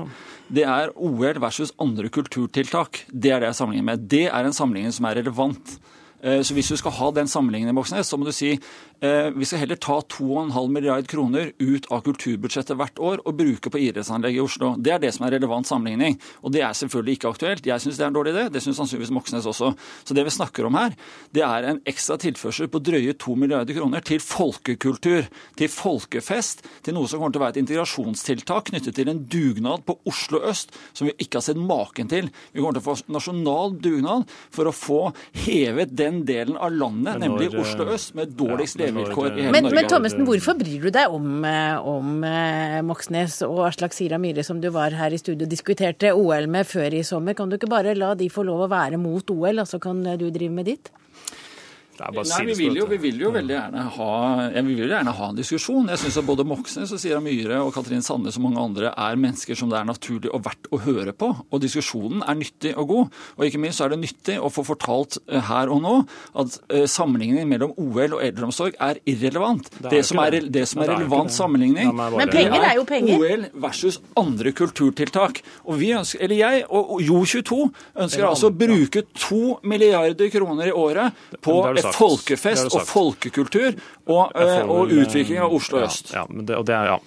det er OL versus andre kulturtiltak. Det er det jeg sammenligner med. Det er en sammenligning som er relevant. Eh, så hvis du skal ha den sammenligningen, Moxnes, så må du si vi skal heller ta 2,5 milliard kroner ut av kulturbudsjettet hvert år og bruke på idrettsanlegg i Oslo. Det er det som er relevant sammenligning. Og det er selvfølgelig ikke aktuelt. Jeg syns det er en dårlig idé. Det syns sannsynligvis Moxnes også. Så det vi snakker om her, det er en ekstra tilførsel på drøye 2 milliarder kroner til folkekultur, til folkefest, til noe som kommer til å være et integrasjonstiltak knyttet til en dugnad på Oslo øst som vi ikke har sett maken til. Vi kommer til å få nasjonal dugnad for å få hevet den delen av landet, når, nemlig Oslo øst, med dårligst ja, levevilkår i hele men, Norge. Men Thommessen, hvorfor bryr du deg om, eh, om eh, Moxnes og Aslak Sira Myhre, som du var her i studio og diskuterte OL med før i sommer? Kan du ikke bare la de få lov å være mot OL, og så kan du drive med ditt? Nei, vi vil, jo, vi vil jo veldig gjerne ha, ja, vi vil gjerne ha en diskusjon. Jeg syns både Moxnes og Sira Myhre og Katrin Sandnes og mange andre er mennesker som det er naturlig og verdt å høre på. Og diskusjonen er nyttig og god. Og ikke minst er det nyttig å få fortalt eh, her og nå at uh, sammenligningen mellom OL og eldreomsorg er irrelevant. Det, er det, som, er, det som er, relevant sammenligning, Men penger er jo penger. OL versus andre kulturtiltak. Og vi ønsker, eller jeg og Jo22 ønsker altså å bruke to milliarder kroner i året på folkefest og folkekultur og, eh, og, utvikling av Oslo øst. Ja, ja, det, det er, ja.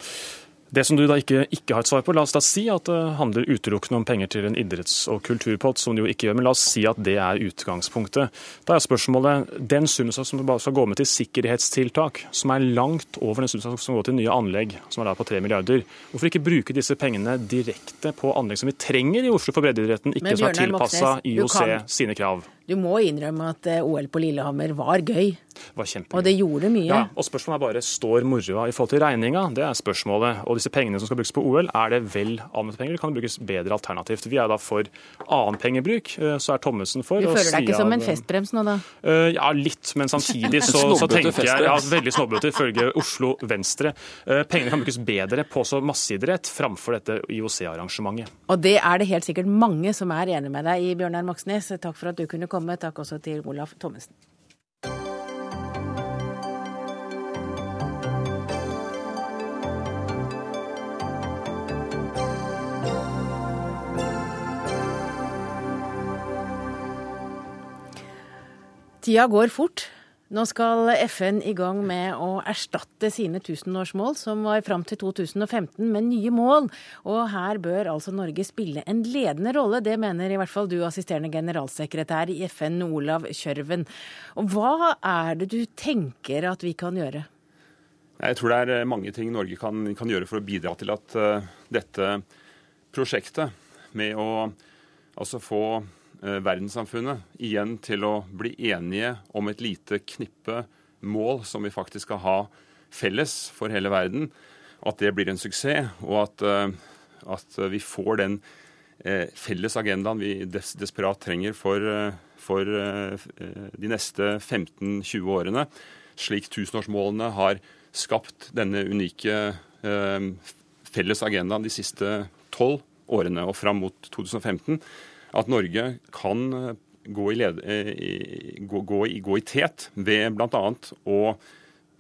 Det som du da ikke, ikke, har et svar på, la oss da si at det handler utelukkende om penger til en idretts- og kulturpott, som det jo ikke gjør, men la oss si at det er utgangspunktet. Da er spørsmålet den summen som bare skal gå med til sikkerhetstiltak, som er langt over den summen som går til nye anlegg, som er da på 3 milliarder, hvorfor ikke bruke disse pengene direkte på anlegg som vi trenger i Oslo for breddeidretten, ikke som er tilpassa IOC sine krav? Du må innrømme at eh, OL på Lillehammer var gøy. Var og det gjorde mye. Ja, og Spørsmålet er bare står moroa i forhold til regninga. Det er spørsmålet. Og disse pengene som skal brukes på OL, er det vel anvendte penger, eller kan det brukes bedre alternativt? Vi er da for annen pengebruk, eh, så er Thommessen for. Du føler deg ikke som en festbrems nå, da? Uh, ja, litt. Men samtidig så, så tenker jeg ja, veldig snobbete ifølge Oslo Venstre. Uh, pengene kan brukes bedre på så masseidrett framfor dette IOC-arrangementet. Og det er det helt sikkert mange som er enig med deg i, Bjørnar Moxnes. Takk for at du kunne komme komme. Takk også til Olaf Thommessen. Tida går fort. Nå skal FN i gang med å erstatte sine tusenårsmål, som var fram til 2015, med nye mål. Og her bør altså Norge spille en ledende rolle. Det mener i hvert fall du, assisterende generalsekretær i FN, Olav Kjørven. Og hva er det du tenker at vi kan gjøre? Jeg tror det er mange ting Norge kan, kan gjøre for å bidra til at uh, dette prosjektet med å altså få verdenssamfunnet igjen til å bli enige om et lite knippe mål som vi faktisk skal ha felles for hele verden, at det blir en suksess, og at, eh, at vi får den eh, felles agendaen vi des desperat trenger for, for de neste 15-20 årene, slik tusenårsmålene har skapt denne unike felles agendaen de siste tolv årene og fram mot 2015 at Norge kan eh, gå i, led, eh, gå, gå, gå i tet ved bl.a. å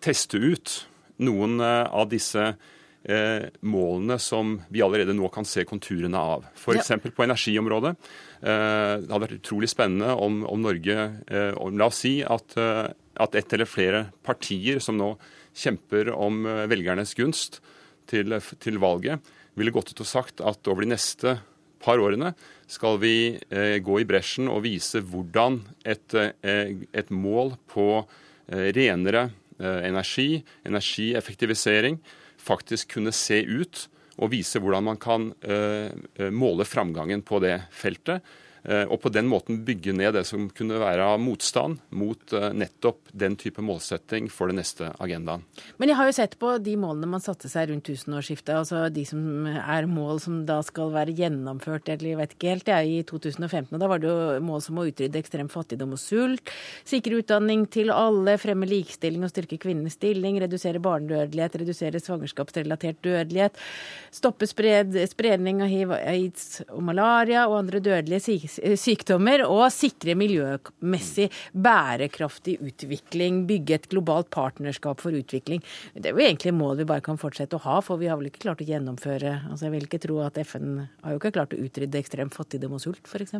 teste ut noen eh, av disse eh, målene som vi allerede nå kan se konturene av. F.eks. Ja. på energiområdet. Eh, det hadde vært utrolig spennende om, om Norge eh, om, La oss si at, at ett eller flere partier som nå kjemper om velgernes gunst til, til valget, ville gått ut og sagt at over de neste par årene skal vi eh, gå i bresjen og vise hvordan et, eh, et mål på eh, renere energi, energieffektivisering, faktisk kunne se ut og vise hvordan man kan måle framgangen på det feltet. Eh, og på den måten bygge ned det som kunne være av motstand mot eh, nettopp den type målsetting for den neste agendaen. Men jeg har jo sett på de målene man satte seg rundt tusenårsskiftet, altså de som er mål som da skal være gjennomført, eller jeg vet ikke helt, det er i 2015. og Da var det jo mål som å utrydde ekstrem fattigdom og sult, sikre utdanning til alle, fremme likestilling og styrke kvinnenes stilling, redusere barnedødelighet, redusere svangerskapsrelatert dødelighet, stoppe spred, spredning av hiv, aids og malaria og andre dødelige sykdommer og sikre miljømessig bærekraftig utvikling. Bygge et globalt partnerskap for utvikling. Det er jo egentlig mål vi bare kan fortsette å ha, for vi har vel ikke klart å gjennomføre altså Jeg vil ikke tro at FN har jo ikke klart å utrydde ekstrem fattigdom og sult, f.eks.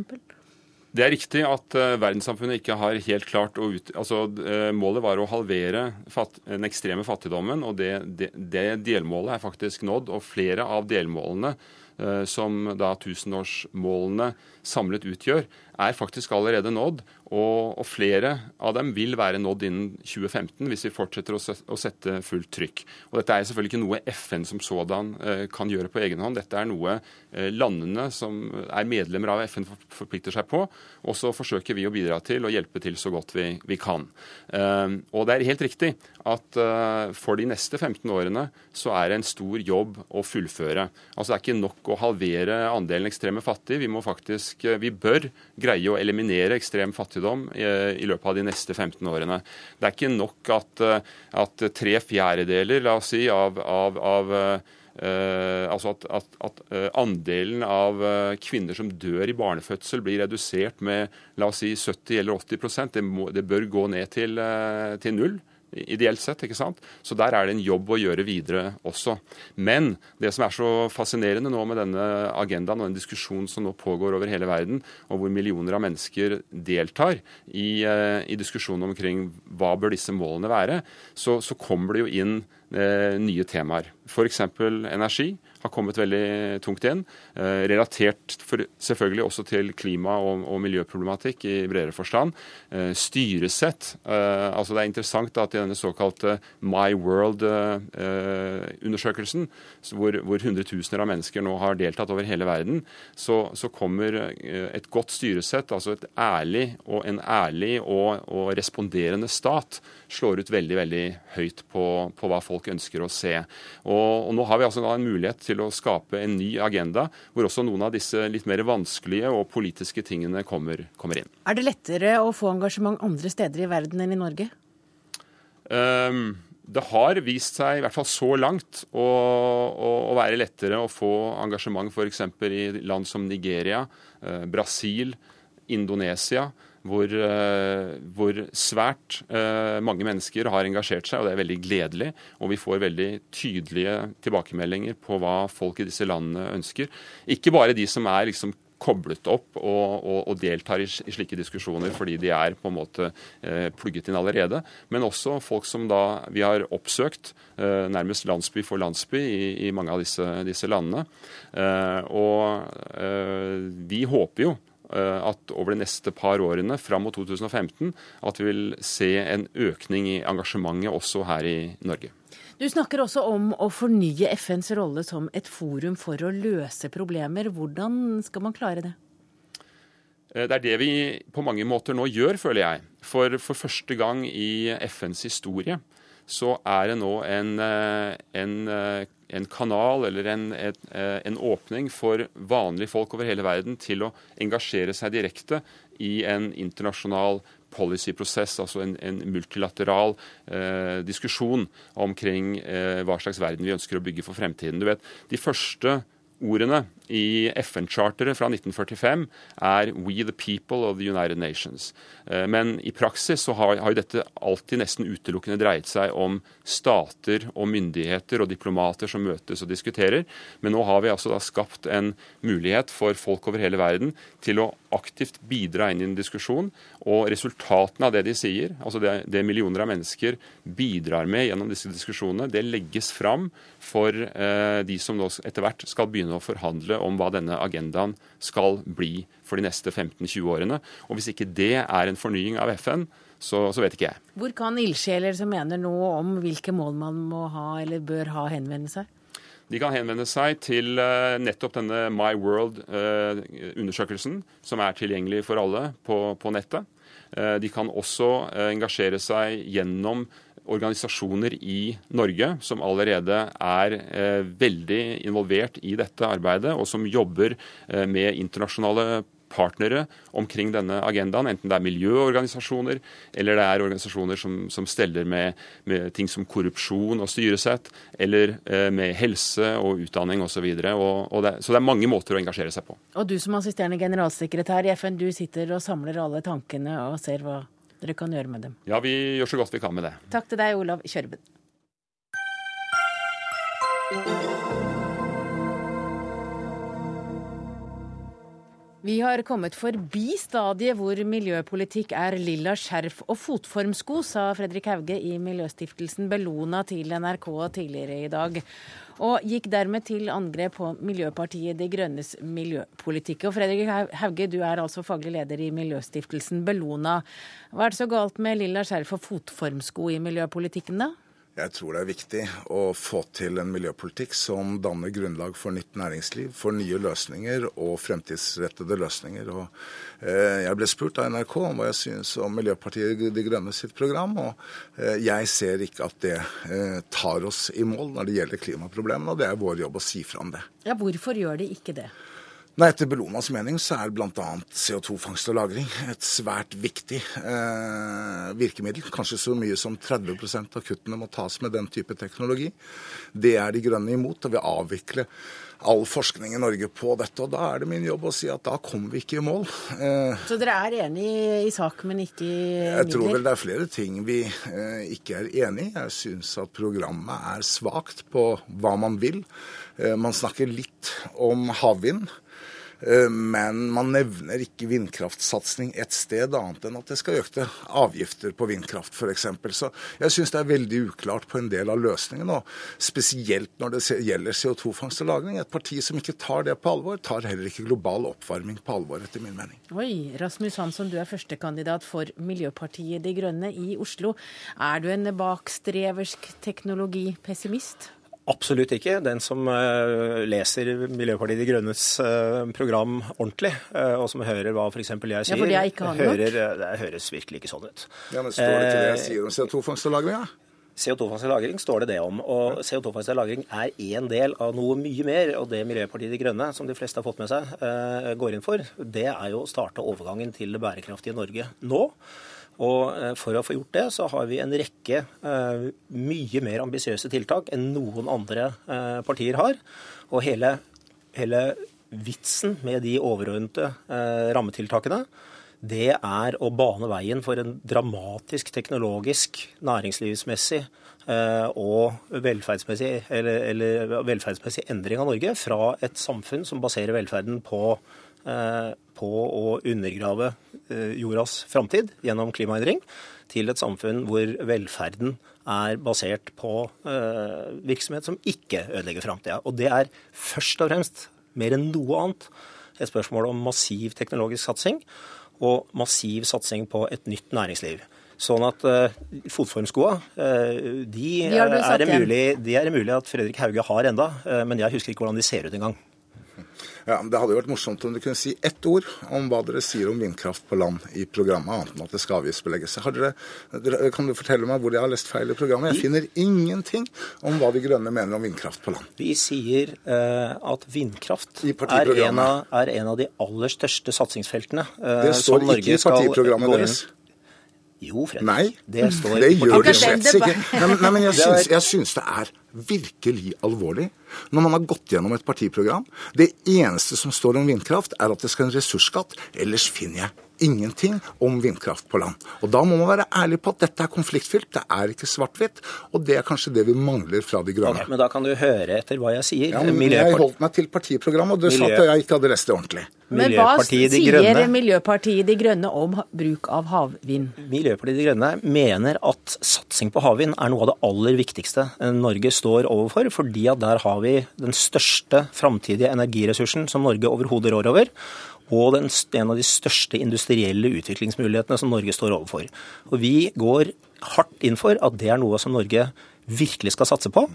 Det er riktig at uh, verdenssamfunnet ikke har helt klart å ut... Altså, uh, målet var å halvere fatt, den ekstreme fattigdommen, og det, det, det, delmålet er faktisk nådd. Og flere av delmålene som da tusenårsmålene samlet utgjør, er faktisk allerede nådd. Og, og, flere av dem vil være nådd innen 2015 hvis vi fortsetter å, å sette fullt trykk. Og Dette er selvfølgelig ikke noe FN som sådan eh, kan gjøre på egen hånd. Dette er noe eh, landene som er medlemmer av FN forplikter seg på. Og så forsøker vi å bidra til og hjelpe til så godt vi, vi kan. Eh, og det er helt riktig at for de neste 15 årene så er det en stor jobb å fullføre. Altså Det er ikke nok å halvere andelen ekstreme fattige. Vi må faktisk vi bør greie å eliminere ekstrem fattigdom i, eh, løpet av de neste 15 årene. Det er ikke nok at, eh, at tre fjerdedeler la oss si, av, av, av Uh, altså at, at, at andelen av kvinner som dør i barnefødsel blir redusert med la oss si 70 eller 80 det, må, det bør gå ned til, til null ideelt sett. ikke sant? Så der er det en jobb å gjøre videre også. Men det som er så fascinerende nå med denne agendaen og den diskusjonen som nå pågår over hele verden, og hvor millioner av mennesker deltar i, eh, i diskusjonen omkring hva bør disse målene være, så, så kommer det jo inn eh, nye temaer. F.eks. energi har kommet veldig tungt inn. Eh, relatert selvfølgelig også til klima- og, og, miljøproblematikk i bredere forstand. Eh, styresett. Eh, altså Det er interessant at i denne såkalte My World-undersøkelsen, hvor, hvor hundretusener av mennesker nå har deltatt over hele verden, så, så kommer et godt styresett, altså et ærlig og en ærlig og, og responderende stat, slår ut veldig veldig høyt på, på hva folk ønsker å se. Og, og Nå har vi altså en mulighet til å skape en ny agenda, hvor også noen av disse litt mer vanskelige og politiske tingene kommer, kommer inn. Er det lettere å få engasjement andre steder i verden enn i Norge? Um, det har vist seg, i hvert fall så langt, å, å, å være lettere å få engasjement f.eks. i land som Nigeria, eh, Brasil, Indonesia hvor, eh, hvor svært eh, mange mennesker har engasjert seg, og det er veldig gledelig. Og vi får veldig tydelige tilbakemeldinger på hva folk i disse landene ønsker. Ikke bare de som er liksom koblet opp og, og, og deltar i, i, slike diskusjoner fordi de er på en måte eh, plugget inn allerede. Men også folk som da vi har oppsøkt, eh, nærmest landsby for landsby i, i mange av disse, disse landene. Eh, og eh, vi håper jo at over de neste par årene fram mot 2015 at vi vil se en økning i engasjementet også her i Norge. Du snakker også om å fornye FNs rolle som et forum for å løse problemer. Hvordan skal man klare det? Eh, det er det vi på mange måter nå gjør, føler jeg. For, for første gang i FNs historie så er det nå en, eh, en en kanal eller en, eh, en, åpning for vanlige folk over hele verden til å engasjere seg direkte i en internasjonal policyprosess, altså en multilateral eh, diskusjon omkring eh, hva slags verden vi ønsker å bygge for fremtiden. Du vet, De første ordene i FN-charteret fra 1945 er 'We the people of the United Nations'. Eh, men i praksis så har, jo dette alltid nesten utelukkende dreiet seg om stater og myndigheter og diplomater som møtes og diskuterer. Men nå har vi altså da skapt en mulighet for folk over hele verden til å aktivt bidra inn i en diskusjon. Og resultatene av det de sier, altså det, det millioner av mennesker bidrar med gjennom disse diskusjonene, det legges fram for eh, de som nå etter hvert skal begynne å forhandle om hva denne agendaen skal bli for de neste 15-20 årene. Og hvis ikke det er en fornying av FN, så, så vet ikke jeg. Hvor kan ildsjeler som mener noe om hvilke mål man må ha eller bør ha, henvende seg? De kan henvende seg til uh, nettopp denne My World-undersøkelsen, uh, som er tilgjengelig for alle på, på nettet. Uh, de kan også engasjere seg gjennom organisasjoner i Norge som allerede er eh, veldig involvert i dette arbeidet, og som jobber eh, med internasjonale partnere omkring denne agendaen, enten det er miljøorganisasjoner eller det er organisasjoner som, som steller med, med, ting som korrupsjon og styresett, eller eh, med helse og utdanning osv. Så, videre. og, og så det er mange måter å engasjere seg på. Og du som assisterende generalsekretær i FN, du sitter og samler alle tankene og ser hva dere kan gjøre med dem. Ja, vi gjør så godt vi kan med det. Takk til deg, Olav Kjørben. Vi har kommet forbi stadiet hvor miljøpolitikk er lilla skjerf og fotformsko, sa Fredrik Hauge i Miljøstiftelsen Bellona til NRK tidligere i dag og gikk dermed til angrep på Miljøpartiet De Grønnes miljøpolitikk. Og Fredrik Hauge, du er altså faglig leder i Miljøstiftelsen Bellona. Hva er det så galt med lilla skjerf og fotformsko i miljøpolitikken, da? Jeg tror det er viktig å få til en miljøpolitikk som danner grunnlag for nytt næringsliv, for nye løsninger og fremtidsrettede løsninger. Og, eh, jeg ble spurt av NRK om hva jeg synes om Miljøpartiet De Grønne sitt program, og eh, jeg ser ikke at det eh, tar oss i mål når det gjelder klimaproblemene, og det er vår jobb å si fra om det. Ja, Hvorfor gjør de ikke det? Nei, Etter Bellonas mening så er bl.a. CO2-fangst og -lagring et svært viktig eh, virkemiddel. Kanskje så mye som 30% av kuttene må tas med den type teknologi. Det er De grønne imot, og vil avvikle all forskning i Norge på dette. Og da er det min jobb å si at da kommer vi ikke i mål. Eh, så dere er enig i sak, men ikke i midler? Jeg tror vel det er flere ting vi eh, ikke er enig i. Jeg syns at programmet er svakt på hva man vil. Eh, man snakker litt om havvind. Eh, men man nevner ikke vindkraftsatsing et sted annet enn at det skal økte avgifter på vindkraft f.eks. Så jeg syns det er veldig uklart på en del av løsningene. Og spesielt når det gjelder CO2-fangst og -lagring. Et parti som ikke tar det på alvor, tar heller ikke global oppvarming på alvor, etter min mening. Oi, Rasmus Hansson, du er førstekandidat for Miljøpartiet De Grønne i Oslo. Er du en bakstreversk teknologipessimist? Absolutt ikke. Den som uh, leser Miljøpartiet De Grønnes uh, program ordentlig, uh, og som hører hva f.eks. jeg sier, ja, hører, det høres virkelig ikke sånn ut. Ja, men Står det ikke det jeg sier om CO2-fangst og -lagring? Ja? CO2-fangst og -lagring står det det om. Og CO2-fangst og -lagring er én del av noe mye mer. Og det Miljøpartiet De Grønne, som de fleste har fått med seg, går inn for, det er jo å starte overgangen til det bærekraftige Norge nå. Og eh, for å få gjort det, så har vi en rekke eh, mye mer ambisiøse tiltak enn noen andre eh, partier har. Og hele, hele vitsen med de overordnede rammetiltakene, det er å bane veien for en dramatisk teknologisk, næringslivsmessig og velferdsmessig, eller, eller velferdsmessig endring av Norge fra et samfunn som baserer velferden på på å undergrave eh, jordas framtid gjennom klimaendring, til et samfunn hvor velferden er basert på eh, virksomhet som ikke ødelegger framtida. Og det er først og fremst, mer enn noe annet, et spørsmål om massiv teknologisk satsing og massiv satsing på et nytt næringsliv. Sånn at uh, fotformskoa, uh, de, de, er det mulig, de er mulig at Fredrik Hauge har enda, uh, men jeg husker ikke hvordan de ser ut engang. Ja, Det hadde jo vært morsomt om du kunne si ett ord om hva dere sier om vindkraft på land i programmet, annet enn at det skal avgiftsbelegges. Kan du fortelle meg hvor jeg har lest feil i programmet? Jeg finner ingenting om hva De Grønne mener om vindkraft på land. Vi sier uh, at vindkraft er en, av, er en, av, de aller største satsingsfeltene uh, det står ikke i partiprogrammet deres. Jo, Fredrik. Nei, det, står det gjør det slett ikke. Nei, nei, men jeg syns, jeg syns, det er virkelig alvorlig når man har gått gjennom et partiprogram. Det eneste som står om vindkraft, er at det skal en ressursskatt. Ellers finner jeg ingenting om vindkraft på land. Og Da må man være ærlig på at dette er konfliktfylt, det er ikke svart-hvitt. Og det er kanskje det vi mangler fra De grønne. Okay, men da kan du høre etter hva jeg sier. Ja, Jeg holdt meg til partiprogrammet, og du Miljø... sa at jeg ikke hadde lest det ordentlig. Men hva sier Miljøpartiet De Grønne om bruk av havvind? Miljøpartiet De Grønne mener at satsing på havvind er noe av det aller viktigste Norge står overfor, fordi at der har vi den største framtidige energiressursen som Norge overhodet rår over og den, en av de største industrielle utviklingsmulighetene som Norge står overfor. Og Vi går hardt inn for at det er noe som Norge virkelig skal satse på.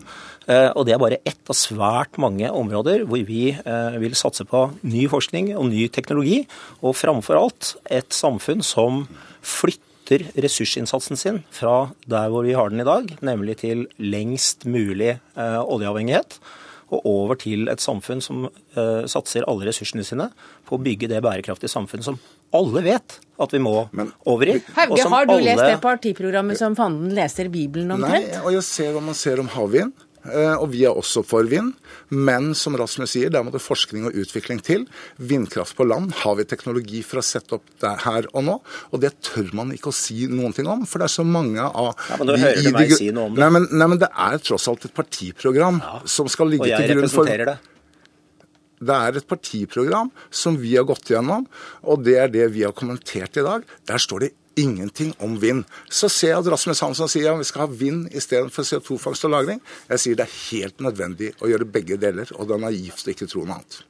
Eh, og det er bare ett av svært mange områder hvor vi eh, vil satse på ny forskning og ny teknologi, og framfor alt et samfunn som flytter ressursinnsatsen sin fra der hvor vi har den i dag, nemlig til lengst mulig eh, oljeavhengighet og over til et samfunn som uh, satser alle ressursene sine på å bygge det bærekraftige samfunnet som alle vet at vi må Men, over i. Hauge, har du alle... lest det partiprogrammet som fanden leser Bibelen omtrent? Nei, og jeg ser hva man ser om havvind. Eh, og vi er også for vind. Men som Rasmus sier, der må det forskning og utvikling til. Vindkraft på land har vi teknologi for å sette opp der her og nå. Og det tør man ikke å si noen ting om, for det er så mange av ja, Men da hører du meg si noe om det. Nei men, nei, men, det er tross alt et partiprogram ja. som skal ligge til grunn for Og jeg representerer det. Det er et partiprogram som vi har gått gjennom, og det er det vi har kommentert i dag. Der står det ingenting om vind. Så ser jeg at Rasmus Hansson sier at vi skal ha vind istedenfor CO2-fangst og -lagring. Jeg sier det er helt nødvendig å gjøre begge deler, og det er naivt å ikke tro noe annet.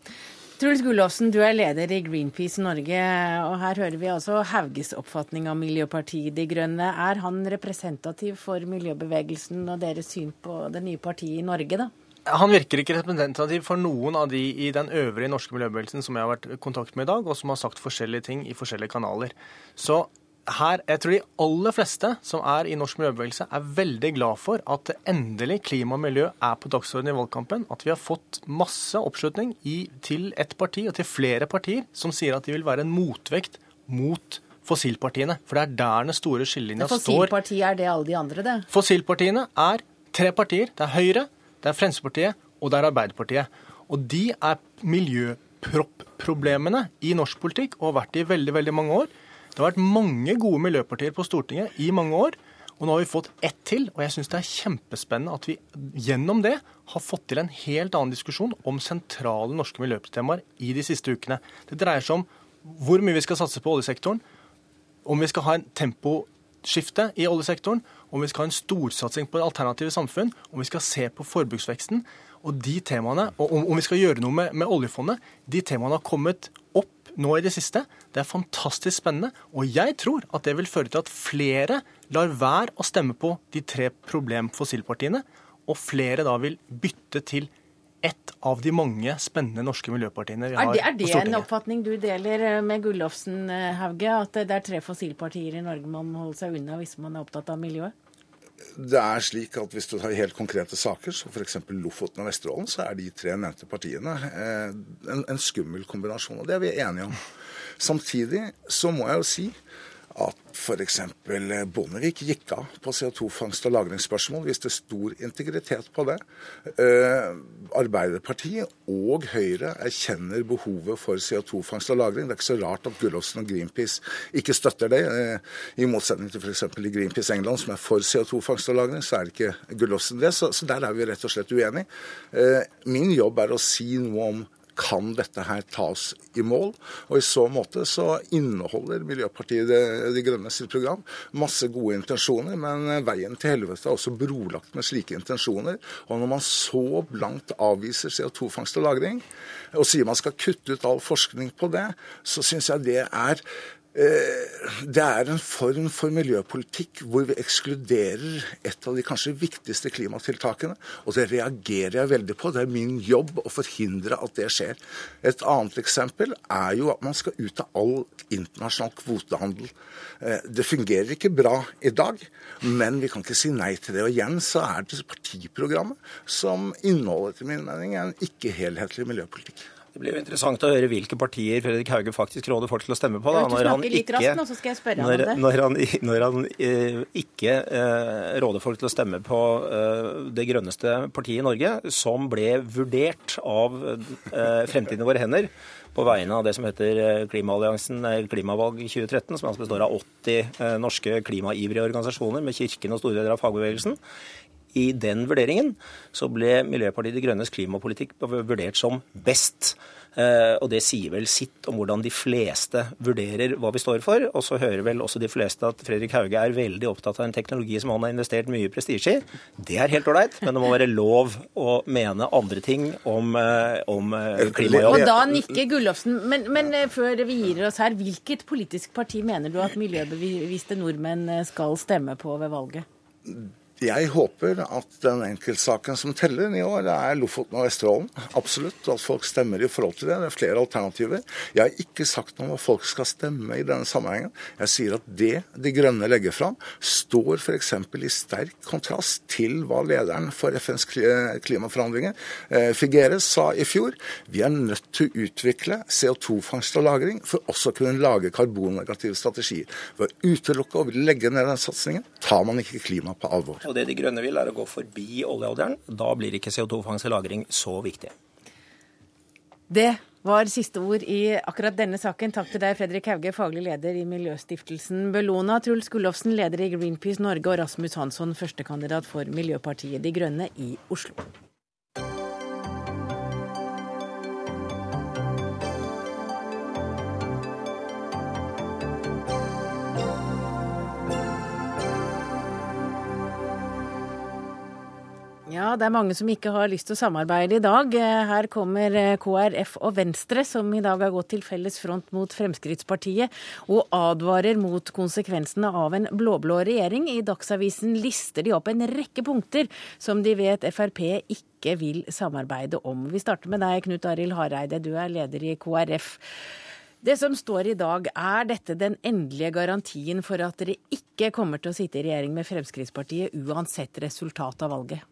Truls Gullåsen, du er leder i Greenpeace Norge, og her hører vi altså Hauges oppfatning av Miljøpartiet De Grønne. Er han representativ for miljøbevegelsen og deres syn på det nye partiet i Norge, da? Han virker ikke representativ for noen av de i den øvrige norske miljøbevegelsen som jeg har vært i kontakt med i dag, og som har sagt forskjellige ting i forskjellige kanaler. Så her, jeg tror de aller fleste som er i norsk miljøbevegelse, er veldig glad for at endelig klima og miljø er på dagsordenen i valgkampen. At vi har fått masse oppslutning i, til ett parti og til flere partier som sier at de vil være en motvekt mot fossilpartiene. For det er der den store skillelinja står. Fossilpartiet er det alle de andre, det? Fossilpartiene er tre partier. Det er Høyre, det er Fremskrittspartiet og det er Arbeiderpartiet. Og de er miljøproblemene i norsk politikk og har vært det i veldig, veldig mange år. Det har vært mange gode miljøpartier på Stortinget i mange år. Og nå har vi fått ett til, og jeg syns det er kjempespennende at vi gjennom det har fått til en helt annen diskusjon om sentrale norske miljøtemaer i de siste ukene. Det dreier seg om hvor mye vi skal satse på oljesektoren, om vi skal ha en temposkifte i oljesektoren, om vi skal ha en storsatsing på alternative samfunn, om vi skal se på forbruksveksten. Og de temaene, og om, vi skal gjøre noe med, med oljefondet, de temaene har kommet opp nå i det siste. Det er fantastisk spennende, og jeg tror at det vil føre til at flere lar være å stemme på de tre problemfossilpartiene, og flere da vil bytte til ett av de mange spennende norske miljøpartiene vi har på Stortinget. er det. Er det en oppfatning du deler eh, med Gullofsen, eh, Hauge, at det er tre fossilpartier i Norge man må holde seg unna hvis man er opptatt av miljøet? Det er slik at Hvis du tar helt konkrete saker, som f.eks. Lofoten og Vesterålen, så er de tre nevnte partiene eh, en, en skummel kombinasjon. og Det er vi enige om. Samtidig så må jeg jo si at f.eks. Bondevik gikk av på CO2-fangst- og lagringsspørsmål, viste stor integritet på det. Eh, Arbeiderpartiet og Høyre erkjenner behovet for CO2-fangst og -lagring. Det er ikke så rart at Gullåsen og Greenpeace ikke støtter det. Eh, I motsetning til f.eks. i Greenpeace England, som er for CO2-fangst og -lagring, så er ikke Gullåsen det. Så, der er vi rett og slett uenige. Eh, min jobb er å si noe om kan dette her tas i mål? Og I så måte så inneholder Miljøpartiet De, Grønne sitt program masse gode intensjoner, men veien til helvete er også brolagt med slike intensjoner. Og når man så blankt avviser CO2-fangst og -lagring, og sier man skal kutte ut all forskning på det, så syns jeg det er Eh, det er en form for miljøpolitikk hvor vi ekskluderer et av de kanskje viktigste klimatiltakene. Og det reagerer jeg veldig på. Det er min jobb å forhindre at det skjer. Et annet eksempel er jo at man skal ut av all internasjonal kvotehandel. Eh, det fungerer ikke bra i dag, men vi kan ikke si nei til det. Og igjen så er det partiprogrammet som inneholder til min mening en ikke-helhetlig miljøpolitikk. Det blir jo interessant å høre hvilke partier Fredrik Hauge faktisk råder folk til å stemme på. Da, når han ikke, når. Når han, når han eh, ikke eh, råder folk til å stemme på eh, det grønneste partiet i Norge, som ble vurdert av Fremtiden i våre hender på vegne av det som heter Klimaalliansen Klimavalg 2013, som altså består av 80 eh, norske klimaivrige organisasjoner med Kirken og store deler av fagbevegelsen. I den vurderingen så ble Miljøpartiet De Grønnes klimapolitikk vurdert som best. Eh, og det sier vel sitt om hvordan de fleste vurderer hva vi står for. Og så hører vel også de fleste at Fredrik Hauge er veldig opptatt av en teknologi som han har investert mye prestisje i. Det er helt ålreit, men det må være lov å mene andre ting om, eh, om eh, klimajobb. Og da nikker Gullofsen. Men, men før vi gir oss her, hvilket politisk parti mener du at miljøbevisste nordmenn skal stemme på ved valget? Jeg håper at den enkeltsaken som teller i år, er Lofoten og Vesterålen. Absolutt. At folk stemmer i forhold til det. Det er flere alternativer. Jeg har ikke sagt noe om hva folk skal stemme i denne sammenhengen. Jeg sier at det De Grønne legger fram, står f.eks. i sterk kontrast til hva lederen for FNs klimaforhandlinger, eh, Figueres, sa i fjor. Vi er nødt til å utvikle CO2-fangst og -lagring for også å kunne lage karbonnegative strategier. Ved å utelukke og legge ned den satsingen tar man ikke klima på alvor. Og det De Grønne vil, er å gå forbi oljealderen. Da blir ikke CO2-fangst og -lagring så viktig. Det var siste ord i akkurat denne saken. Takk til deg, Fredrik Hauge, faglig leder i Miljøstiftelsen Bellona, Truls Gullofsen, leder i Greenpeace Norge, og Rasmus Hansson, førstekandidat for Miljøpartiet De Grønne i Oslo. Det er mange som ikke har lyst til å samarbeide i dag. Her kommer eh, KrF og Venstre, som i dag har gått til felles front mot Fremskrittspartiet, og advarer mot konsekvensene av en blå-blå regjering. I Dagsavisen lister de opp en rekke punkter som de vet Frp ikke vil samarbeide om. Vi starter med deg, Knut Arild Hareide, du er leder i KrF. Det som står i dag, er dette den endelige garantien for at dere ikke kommer til å sitte i regjering med Fremskrittspartiet uansett resultat av valget?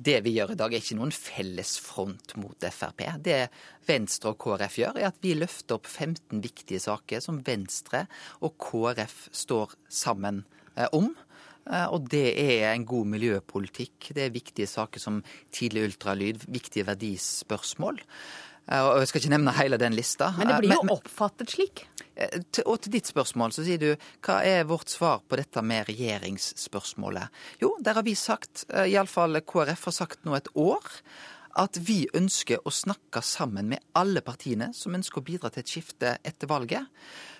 Det vi gjør i dag, er ikke noen felles front mot Frp. Det Venstre og KrF gjør, er at vi løfter opp 15 viktige saker som Venstre og KrF står sammen eh, om. Eh, og det er en god miljøpolitikk. Det er viktige saker som tidlig ultralyd, viktige verdispørsmål. Eh, og Jeg skal ikke nevne hele den lista. Men det blir jo oppfattet slik? Eh, og til ditt spørsmål så sier du hva er vårt svar på dette med regjeringsspørsmålet? Jo, der har vi sagt, eh, iallfall KrF har sagt nå et år, at vi ønsker å snakke sammen med alle partiene som ønsker å bidra til et skifte etter valget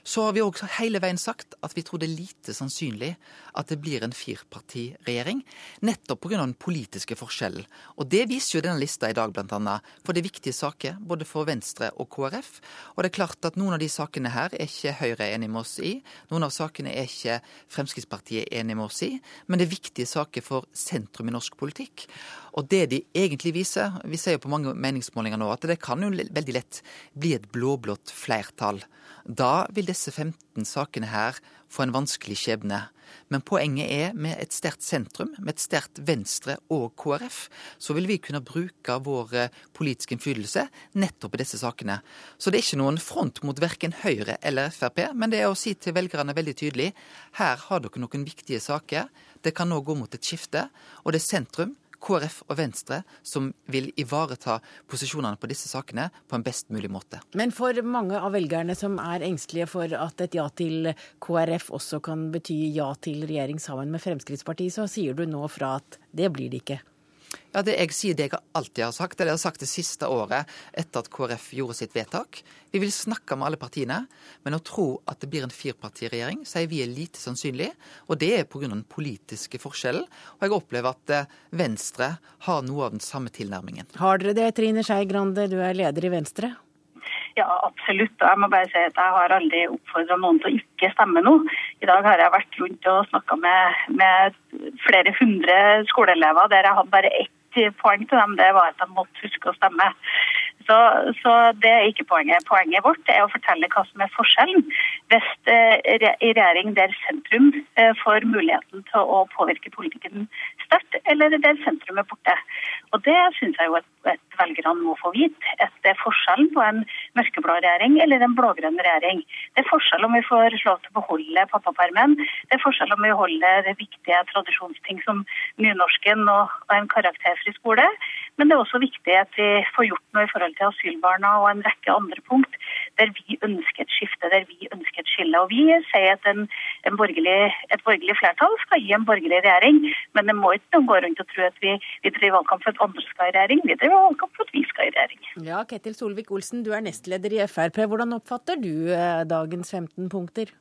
så har vi også hele veien sagt at vi tror det er lite sannsynlig at det blir en firpartiregjering. Nettopp pga. den politiske forskjellen. Og det viser jo denne lista i dag, annet. For det er viktige saker både for Venstre og KrF. Og det er klart at noen av de sakene her er ikke Høyre enig med oss i. Noen av sakene er ikke Fremskrittspartiet enig med oss i. Men det er viktige saker for sentrum i norsk politikk. Og det de egentlig viser, vi ser jo på mange meningsmålinger nå, at det kan jo veldig lett bli et blå-blått flertall. Da vil disse 15 sakene her få en vanskelig skjebne. Men poenget er med et sterkt sentrum, med et sterkt Venstre og KrF, så vil vi kunne bruke vår eh, politiske innflytelse nettopp i disse sakene. Så det er ikke noen front mot verken Høyre eller Frp, men det er å si til velgerne veldig tydelig her har dere noen viktige saker. Det kan nå gå mot et skifte, og det er sentrum KrF og Venstre som vil ivareta posisjonene på disse sakene på en best mulig måte. Men for mange av velgerne som er engstelige for at et ja til KrF også kan bety ja til regjering sammen med Fremskrittspartiet, så sier du nå fra at det blir det ikke? Ja, det Jeg sier det jeg alltid har sagt, eller jeg har sagt det siste året etter at KrF gjorde sitt vedtak. Vi vil snakke med alle partiene, men å tro at det blir en firpartiregjering, sier vi er lite sannsynlig. Og det er pga. den politiske forskjellen. Og jeg opplever at eh, Venstre har noe av den samme tilnærmingen. Har dere det, Trine Skei Grande, du er leder i Venstre? Ja, absolutt. Og jeg må bare si at jeg har aldri oppfordra noen til å ikke stemme nå. I dag har jeg vært rundt og snakka med, med, flere hundre skoleelever der jeg hadde bare ett poeng til dem, det var at de måtte huske å stemme. Så, så, det er ikke poenget. Poenget vårt er å fortelle hva som er forskjellen. Hvis eh, i regjering der sentrum eh, får muligheten til å påvirke politikken sterkt, eller der sentrum er borte. Og Det syns jeg jo at, at velgerne må få vite. At det er forskjellen på en mørkeblå regjering eller en blå-grønn regjering. Det er forskjell om vi får lov til å beholde pappapermen. Det er forskjell om vi holder viktige tradisjonsting som nynorsken og, og en karakterfri skole. Men det er også viktig at vi får gjort noe i forhold til asylbarna og en rekke andre punkt der vi ønsker et skifte, der vi ønsker et skille. Og Vi sier at en, en borgerlig, et borgerlig flertall skal gi en borgerlig regjering, men det må ikke gå rundt og tro at vi, vi driver valgkamp for at andre skal i regjering. Vi driver valgkamp for at vi skal i regjering. Ja, Ketil Solvik-Olsen, du er nestleder i Frp. Hvordan oppfatter du eh, dagens 15 punkter?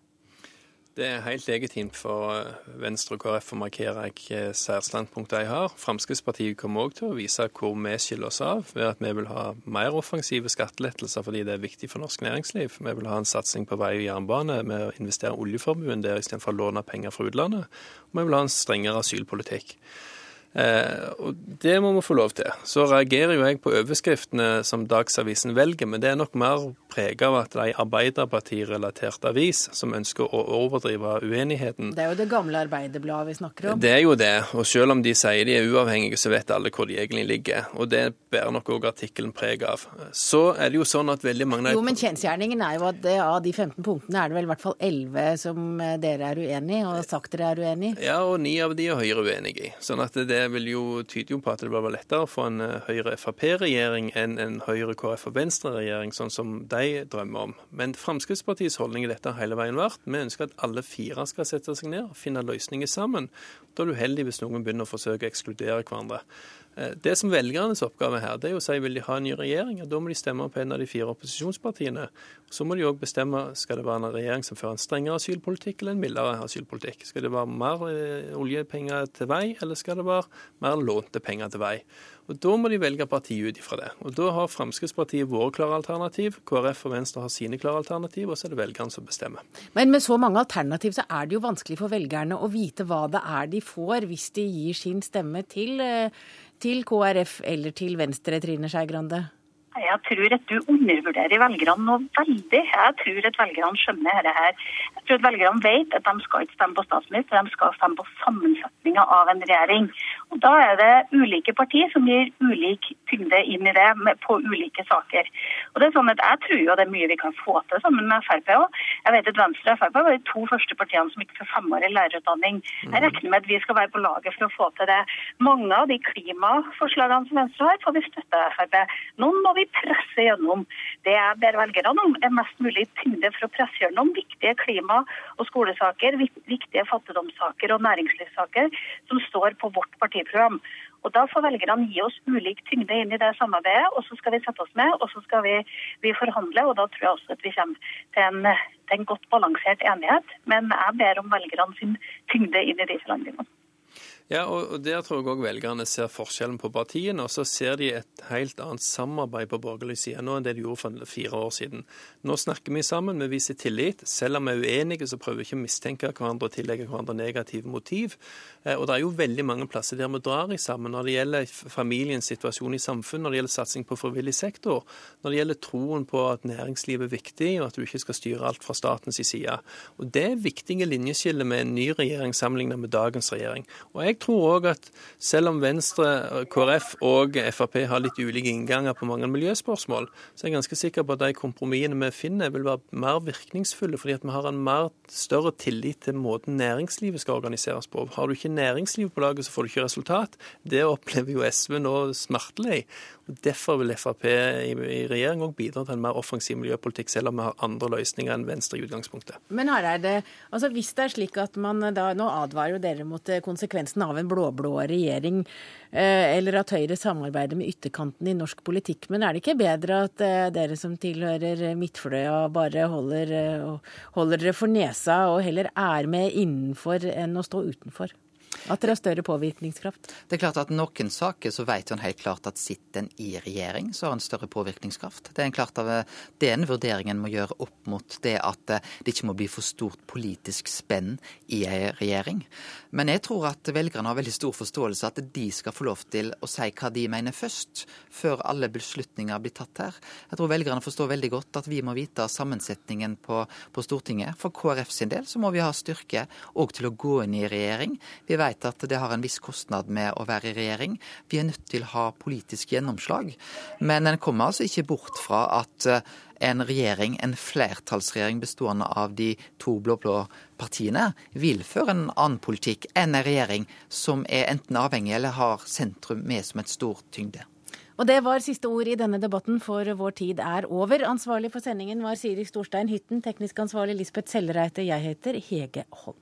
Det er helt legitimt for eh, Venstre og KrF å markere hvilke særstandpunkter de har. Fremskrittspartiet kommer òg til å vise hvor vi skiller oss av, ved at vi vil ha mer offensive skattelettelser fordi det er viktig for norsk næringsliv. Vi vil ha en satsing på vei og jernbane med å investere oljeformuen der istedenfor å låne penger fra utlandet. Og vi vil ha en strengere asylpolitikk. Eh, og Det må vi få lov til. Så reagerer jo jeg på overskriftene som Dagsavisen velger, men det er nok mer preget av at det er Arbeiderpartirelatert avis som ønsker å overdrive uenigheten. Det er jo det gamle Arbeiderbladet vi snakker om. Det er jo det, og selv om de sier de er uavhengige, så vet alle hvor de egentlig ligger. Og det bærer nok òg artikkelen preg av. Så er det jo sånn at veldig mange Jo, men kjensgjerningen er jo at det, av de 15 punktene er det vel i hvert fall 11 som eh, dere er uenig i, og sagt dere er uenig i? Ja, og ni av de er Høyre uenig i. Sånn at det vil jo, tyde jo på at det bør være lettere å få en eh, Høyre-Frp-regjering enn en Høyre-KrF og Venstre-regjering, sånn som de drømmer om. Men Fremskrittspartiets holdning i dette har hele veien vært vi ønsker at alle fire skal sette seg ned og finne løsninger sammen. Da er du uheldig hvis noen begynner å forsøke å ekskludere hverandre. Eh, det som velgernes oppgave her, det er å si vil de ha en ny regjering. og Da må de stemme på en av de fire opposisjonspartiene. Så må de òg bestemme skal det være en regjering som fører en strengere asylpolitikk eller en mildere asylpolitikk. Skal det være mer eh, oljepenger til vei, eller skal det være mer lånte penger til vei? Og Da må de velge parti ut ifra det. Og Da har Fremskrittspartiet våre klare alternativ, KrF og Venstre har sine klare alternativ, og så er det velgerne som bestemmer. Men med så mange alternativ så er det jo vanskelig for velgerne å vite hva det er de får hvis de gir sin stemme til, eh, til KrF eller til Venstre, Trine Skei Grande? Jeg tror at du undervurderer velgerne noe veldig. Jeg tror at velgerne skjønner dette her. Jeg tror at velgerne vet at de skal ikke stemme på statsminister, de skal stemme på sammensetninga av en regjering. Og Da er det ulike partier som gir ulik tyngde inn i det på ulike saker. Og det er sånn at Jeg tror jo det er mye vi kan få til sammen med Frp òg. Jeg vet at Venstre og Frp var de to første partiene som gikk for femårig lærerutdanning. Jeg regner med at vi skal være på laget for å få til det. Mange av de klimaforslagene som Venstre har, får vi støtte av Frp. Noen må vi presse gjennom. Det jeg ber velgerne om, er mest mulig tyngde for å presse gjennom viktige klima- og skolesaker, viktige fattigdomssaker og næringslivssaker som står på vårt partiprogram. Og Da får velgerne gi oss ulik tyngde inn i det samarbeidet, og så skal vi sette oss med og så skal vi, vi forhandle. og Da tror jeg også at vi kommer til en, til en godt balansert enighet. Men jeg ber om velgerne sin tyngde inn i de forhandlingene. Ja, og Der tror jeg òg velgerne ser forskjellen på partiene. Og så ser de et helt annet samarbeid på borgerlig side nå enn det de gjorde for fire år siden. Nå snakker vi sammen, vi viser tillit. Selv om vi er uenige, så prøver vi ikke å mistenke hverandre og tillegge hverandre negative motiv. Eh, og det er jo veldig mange plasser der vi drar i sammen når det gjelder familiens situasjon i samfunnet, når det gjelder satsing på frivillig sektor, når det gjelder troen på at næringslivet er viktig, og at du ikke skal styre alt fra statens side. Og Det er viktige linjeskiller med en ny regjering sammenlignet med dagens regjering. Og jeg tror òg at selv om Venstre, KrF og Frp har litt ulike innganger på mange miljøspørsmål, så er jeg ganske sikker på at de kompromissene vi finner, vil være mer virkningsfulle, fordi at vi har en mer større tillit til måten næringslivet skal organiseres på. Har du ikke næringsliv på laget, så får du ikke resultat. Det opplever jo SV nå smertelig. Derfor vil Frp i, i regjering òg bidra til en mer offensiv miljøpolitikk, selv om vi har andre løsninger enn Venstre i utgangspunktet. Men Hareide, altså hvis det er slik at man da, Nå advarer jo dere mot eh, konsekvensen av en blå-blå regjering, eh, eller at Høyre samarbeider med ytterkanten i norsk politikk. Men er det ikke bedre at eh, dere som tilhører midtfløya, bare holder, holder dere for nesa og heller er med innenfor enn å stå utenfor? At dere har større påvirkningskraft? Det er klart at Noen saker så vet en helt klart at sitter en i regjering, så har en større påvirkningskraft. Det er en klart av den vurderingen må gjøre opp mot det at det ikke må bli for stort politisk spenn i en regjering. Men jeg tror at velgerne har veldig stor forståelse at de skal få lov til å si hva de mener først, før alle beslutninger blir tatt her. Jeg tror velgerne forstår veldig godt at vi må vite sammensetningen på, på Stortinget. For KrF sin del så må vi ha styrke òg til å gå inn i regjering. Vi vet at det har en viss kostnad med å være i regjering. Vi er nødt til å ha politisk gjennomslag. Men en kommer altså ikke bort fra at eh, en regjering, en flertallsregjering bestående av de to blå-blå partiene, vil føre en annen politikk enn en regjering som er enten avhengig eller har sentrum med som et stor tyngde. Og det var siste ord i denne debatten, for vår tid er over. Ansvarlig for sendingen var Siri Storstein Hytten, teknisk ansvarlig Lisbeth Sellereite. Jeg heter Hege Holm.